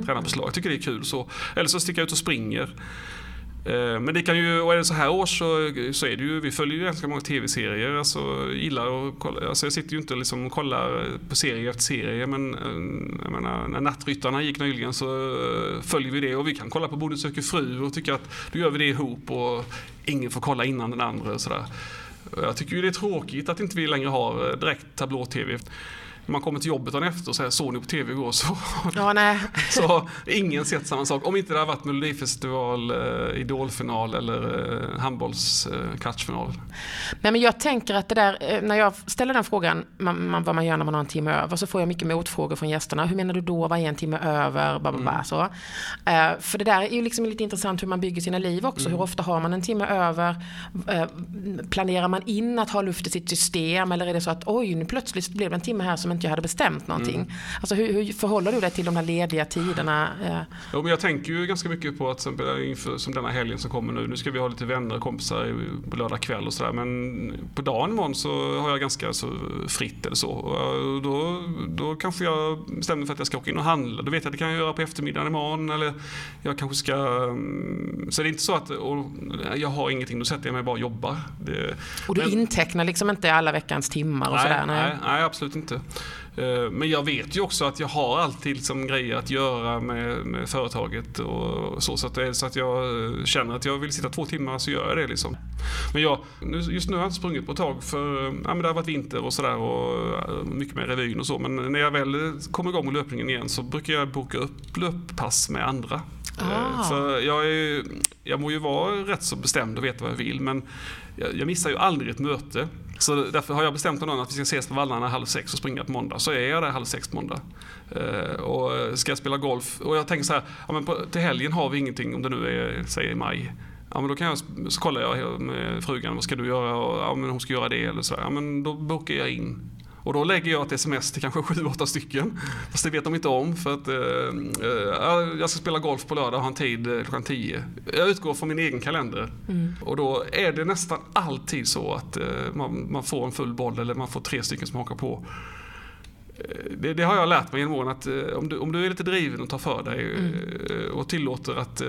träna på slag. Jag tycker det är kul så. Eller så sticker jag ut och springer. Eh, men det kan ju, och är det så här års så, så är det ju, vi följer ju ganska många tv-serier. Alltså gillar att kolla, alltså jag sitter ju inte liksom och kollar på serie efter serie men eh, jag menar, när Nattryttarna gick nyligen så eh, följer vi det och vi kan kolla på Bonde söker fru och tycker att då gör vi det ihop och ingen får kolla innan den andra och sådär. Jag tycker ju det är tråkigt att inte vi längre har direkt tablå-tv. När man kommer till jobbet dagen efter och säger såg ni på tv igår så Ja, nej. så har ingen sett samma sak. Om inte det har varit Melodifestival, eh, Idolfinal eller eh, handbolls eh, men jag tänker att det där, eh, när jag ställer den frågan, man, man, vad man gör när man har en timme över, så får jag mycket motfrågor från gästerna. Hur menar du då, vad är en timme över? Bla, bla, bla, så. Eh, för det där är ju liksom lite intressant hur man bygger sina liv också. Hur ofta har man en timme över? Eh, planerar man in att ha luft i sitt system? Eller är det så att oj, nu plötsligt blev det en timme här som inte jag hade bestämt någonting. Alltså hur, hur förhåller du dig till de här lediga tiderna? Eh, Jo, men jag tänker ju ganska mycket på att exempel inför som denna helgen som kommer nu. Nu ska vi ha lite vänner och kompisar på lördag kväll och sådär. Men på dagen imorgon så har jag ganska så fritt eller så. Och då, då kanske jag bestämmer för att jag ska åka in och handla. Då vet jag att det kan jag göra på eftermiddagen imorgon. Eller jag kanske ska... mm, Så det är inte så att jag har ingenting, då sätter jag mig bara och jobbar. Det, och du Men- intecknar liksom inte alla veckans timmar och nej, sådär? nej, nej, absolut inte. Eh, Men jag vet ju också att jag har alltid som grejer att göra med, med företaget och så. Så att, så att jag eh, känner att jag vill sitta två timmar så gör jag det liksom. Men jag, just nu har jag inte sprungit på ett tag för ja, men det har varit vinter och sådär och eh, mycket med revyn och så. Men när jag väl kommer igång med löpningen igen så brukar jag boka upp löppass med andra. Eh, Ah. För jag, är, jag må ju vara rätt så bestämd och veta vad jag vill men jag, jag missar ju aldrig ett möte. Så därför har jag bestämt med någon att vi ska ses på Vallarna halv sex och springa på måndag. Så är jag där halv sex på måndag. Eh, och ska jag spela golf. Och jag tänker så här, ja, men på, till helgen har vi ingenting om det nu är, säg i maj. Ja men då kan jag, så kollar jag med frugan, vad ska du göra? Och, ja men hon ska göra det eller så. Ja men då bokar jag in. Och då lägger jag ett sms till kanske sju, åtta stycken. Fast det vet de inte om för att eh, eh, jag ska spela golf på lördag och ha en tid eh, klockan 10. Jag utgår från min egen kalender. Och då är det nästan alltid så att eh, man, man får en full boll eller man får tre stycken som hakar på. Eh, Det, det har jag lärt mig genom åren att eh, om du, om du är lite driven och tar för dig eh, och tillåter att,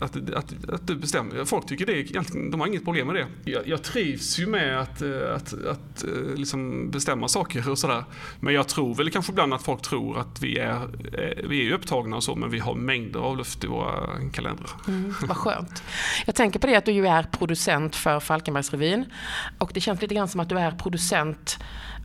att, att, att du bestämmer. Folk tycker det är de har inget problem med det. Jag, jag trivs ju med att, eh, att, att eh, liksom bestämma saker och sådär. Men jag tror väl kanske ibland att folk tror att vi är, eh, vi är upptagna och så men vi har mängder av luft i våra kalendrar. Mm, vad skönt. Jag tänker på det att du ju är producent för Falkenbergsrevyn. Och det känns lite grann som att du är producent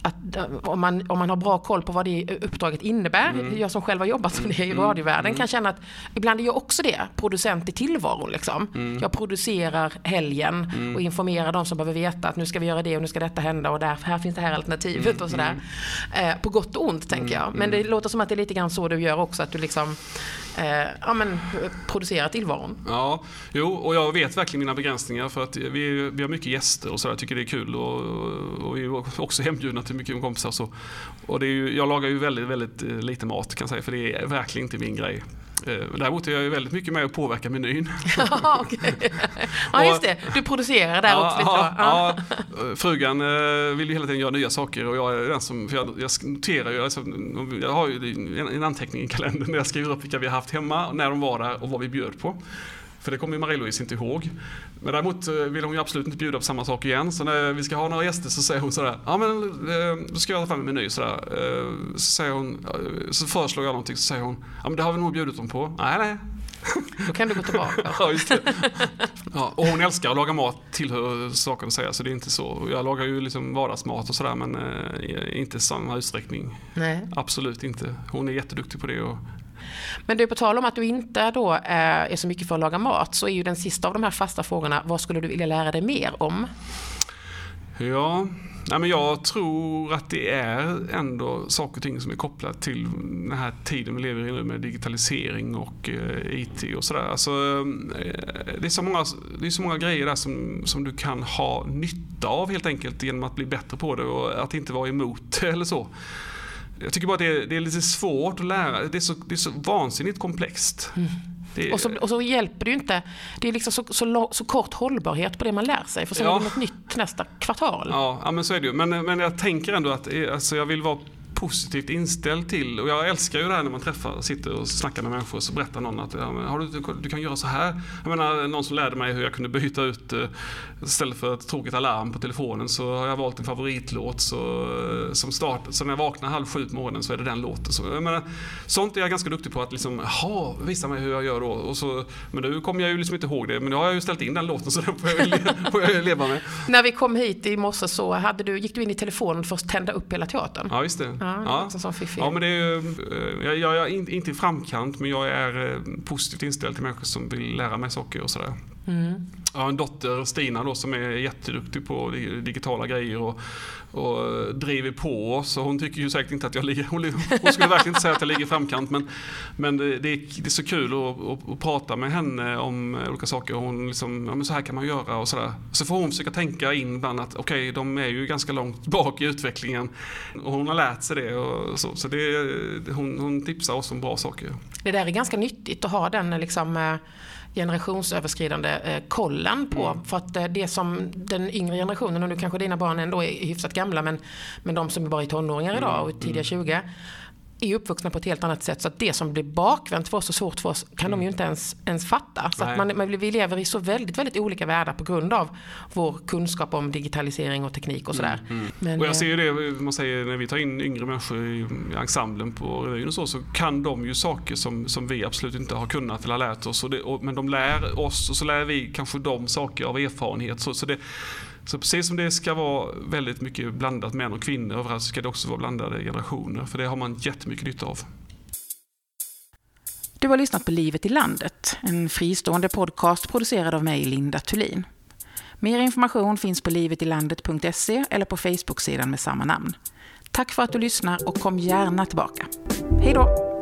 att eh, om, man, om man har bra koll på vad det uppdraget innebär, mm. jag som själv har jobbat som det i mm. radiovärlden mm. kan känna att ibland är jag också det, producent i tillvaron. Liksom. Mm. Jag producerar helgen mm. och informerar de som behöver veta att nu ska vi göra det och nu ska detta hända och där, här finns det här alternativet mm. och sådär. Eh, på gott och ont tänker jag. Men det låter som att det är lite grann så du gör också, att du liksom eh, ja, men, producerar tillvaron. Ja, jo, och jag vet verkligen mina begränsningar för att vi, vi har mycket gäster och så jag tycker det är kul och, och vi är också hembjudna till mycket kompisar. och Så. Och det är ju, jag lagar ju väldigt, väldigt eh, lite mat kan jag säga för det är verkligen inte min grej. Eh, däremot är jag väldigt mycket med att påverka menyn. ja, okay. ja, just det. Du producerar där ja, också lite ja, ja. ja, Frugan eh, vill ju hela tiden göra nya saker och jag är den som, för jag, jag noterar ju, alltså, jag har ju en anteckning i kalendern där jag skriver upp vilka vi har haft hemma, när de var där och vad vi bjöd på. För det kommer ju Marie-Louise inte ihåg. Men däremot eh, vill hon ju absolut inte bjuda på samma sak igen. Så när vi ska ha några gäster så säger hon sådär, ja men eh, då ska jag ta fram en meny sådär. Eh, så, säger hon, så föreslår jag någonting så säger hon, ja men det har vi nog bjudit dem på. Nej, nej. Då kan du gå tillbaka. ja, just det. Ja, och hon älskar att laga mat tillhör saken att säga, så det är inte så. Jag lagar ju liksom vardagsmat och sådär men inte i samma utsträckning. Nej. Absolut inte. Hon är jätteduktig på det och men du, på tal om att du inte då eh, är så mycket för att laga mat, så är ju den sista av de här fasta frågorna, vad skulle du vilja lära dig mer om? Ja, men jag tror att det är ändå saker och ting som är kopplat till den här tiden vi lever i nu med digitalisering och eh, IT och sådär. Alltså, eh, det, är så många, det är så många grejer där som, som du kan ha nytta av helt enkelt genom att bli bättre på det och att inte vara emot det eller så. Jag tycker bara att det är, det är lite svårt att lära. Det är så, det är så vansinnigt komplext. Mm. Det... Och, så, och, så, hjälper det ju inte. Det är liksom så, så, så, kort hållbarhet på det man lär sig. För sen ja. är det något nytt nästa kvartal. Ja, ja men så är det ju. Men, men jag tänker ändå att alltså, jag vill vara positivt inställd till, och jag älskar ju det här när man träffar, sitter och snackar med människor så berättar någon att har du, du kan göra så här. Jag menar någon som lärde mig hur jag kunde byta ut, eh, istället för ett tråkigt alarm på telefonen så har jag valt en favoritlåt så, eh, som start, så när jag vaknar halv sju på morgonen så är det den låten. Så, jag menar, sånt är jag ganska duktig på att liksom, jaha, visa mig hur jag gör då. Och så, men nu kommer jag ju liksom inte ihåg det, men nu har jag ju ställt in den låten så den får jag, får jag leva med. när vi kom hit i morse så hade du, gick du in i telefonen för att tända upp hela teatern. Ja, just det. Ja, ja. ja men det är eh, jag, jag, är inte i framkant men jag är eh, positivt inställd till människor som vill lära mig saker och sådär. Mm. Jag har en dotter, Stina, då, som är jätteduktig på digitala grejer och, och eh, driver på oss. Hon tycker ju säkert inte att jag ligger, hon, hon skulle verkligen inte säga att jag ligger i framkant men, men det, det, är, det är så kul att, att, att, prata med henne om eh, olika saker. Hon liksom, ja men så här kan man göra och sådär. Så får hon försöka tänka in bland att okej, okay, de är ju ganska långt bak i utvecklingen. Och hon har lärt sig det och så. Så det, hon, hon tipsar oss om bra saker. Det där är ganska nyttigt att ha den liksom eh, generationsöverskridande eh, kollen på. Mm. För att eh, det som den yngre generationen, och nu kanske dina barn ändå är hyfsat gamla, men, men de som är bara är tonåringar idag och tidiga 20 mm är uppvuxna på ett helt annat sätt. Så att det som blir bakvänt för oss och svårt för oss kan mm. de ju inte ens, ens fatta. Så att man, man, vi lever i så väldigt, väldigt olika världar på grund av vår kunskap om digitalisering och teknik och sådär. Mm. Mm. Och jag ser ju det, man säger när vi tar in yngre människor i ensemblen på revyn och så, så kan de ju saker som, som vi absolut inte har kunnat eller lärt oss. Och det, och, men de lär oss och så lär vi kanske dem saker av erfarenhet. Så, så det, så precis som det ska vara väldigt mycket blandat män och kvinnor överallt så ska det också vara blandade generationer. För det har man jättemycket nytta av. Du har lyssnat på Livet i landet, en fristående podcast producerad av mig, Linda Thulin. Mer information finns på livetilandet.se eller på Facebook-sidan med samma namn. Tack för att du lyssnar och kom gärna tillbaka. Hej då!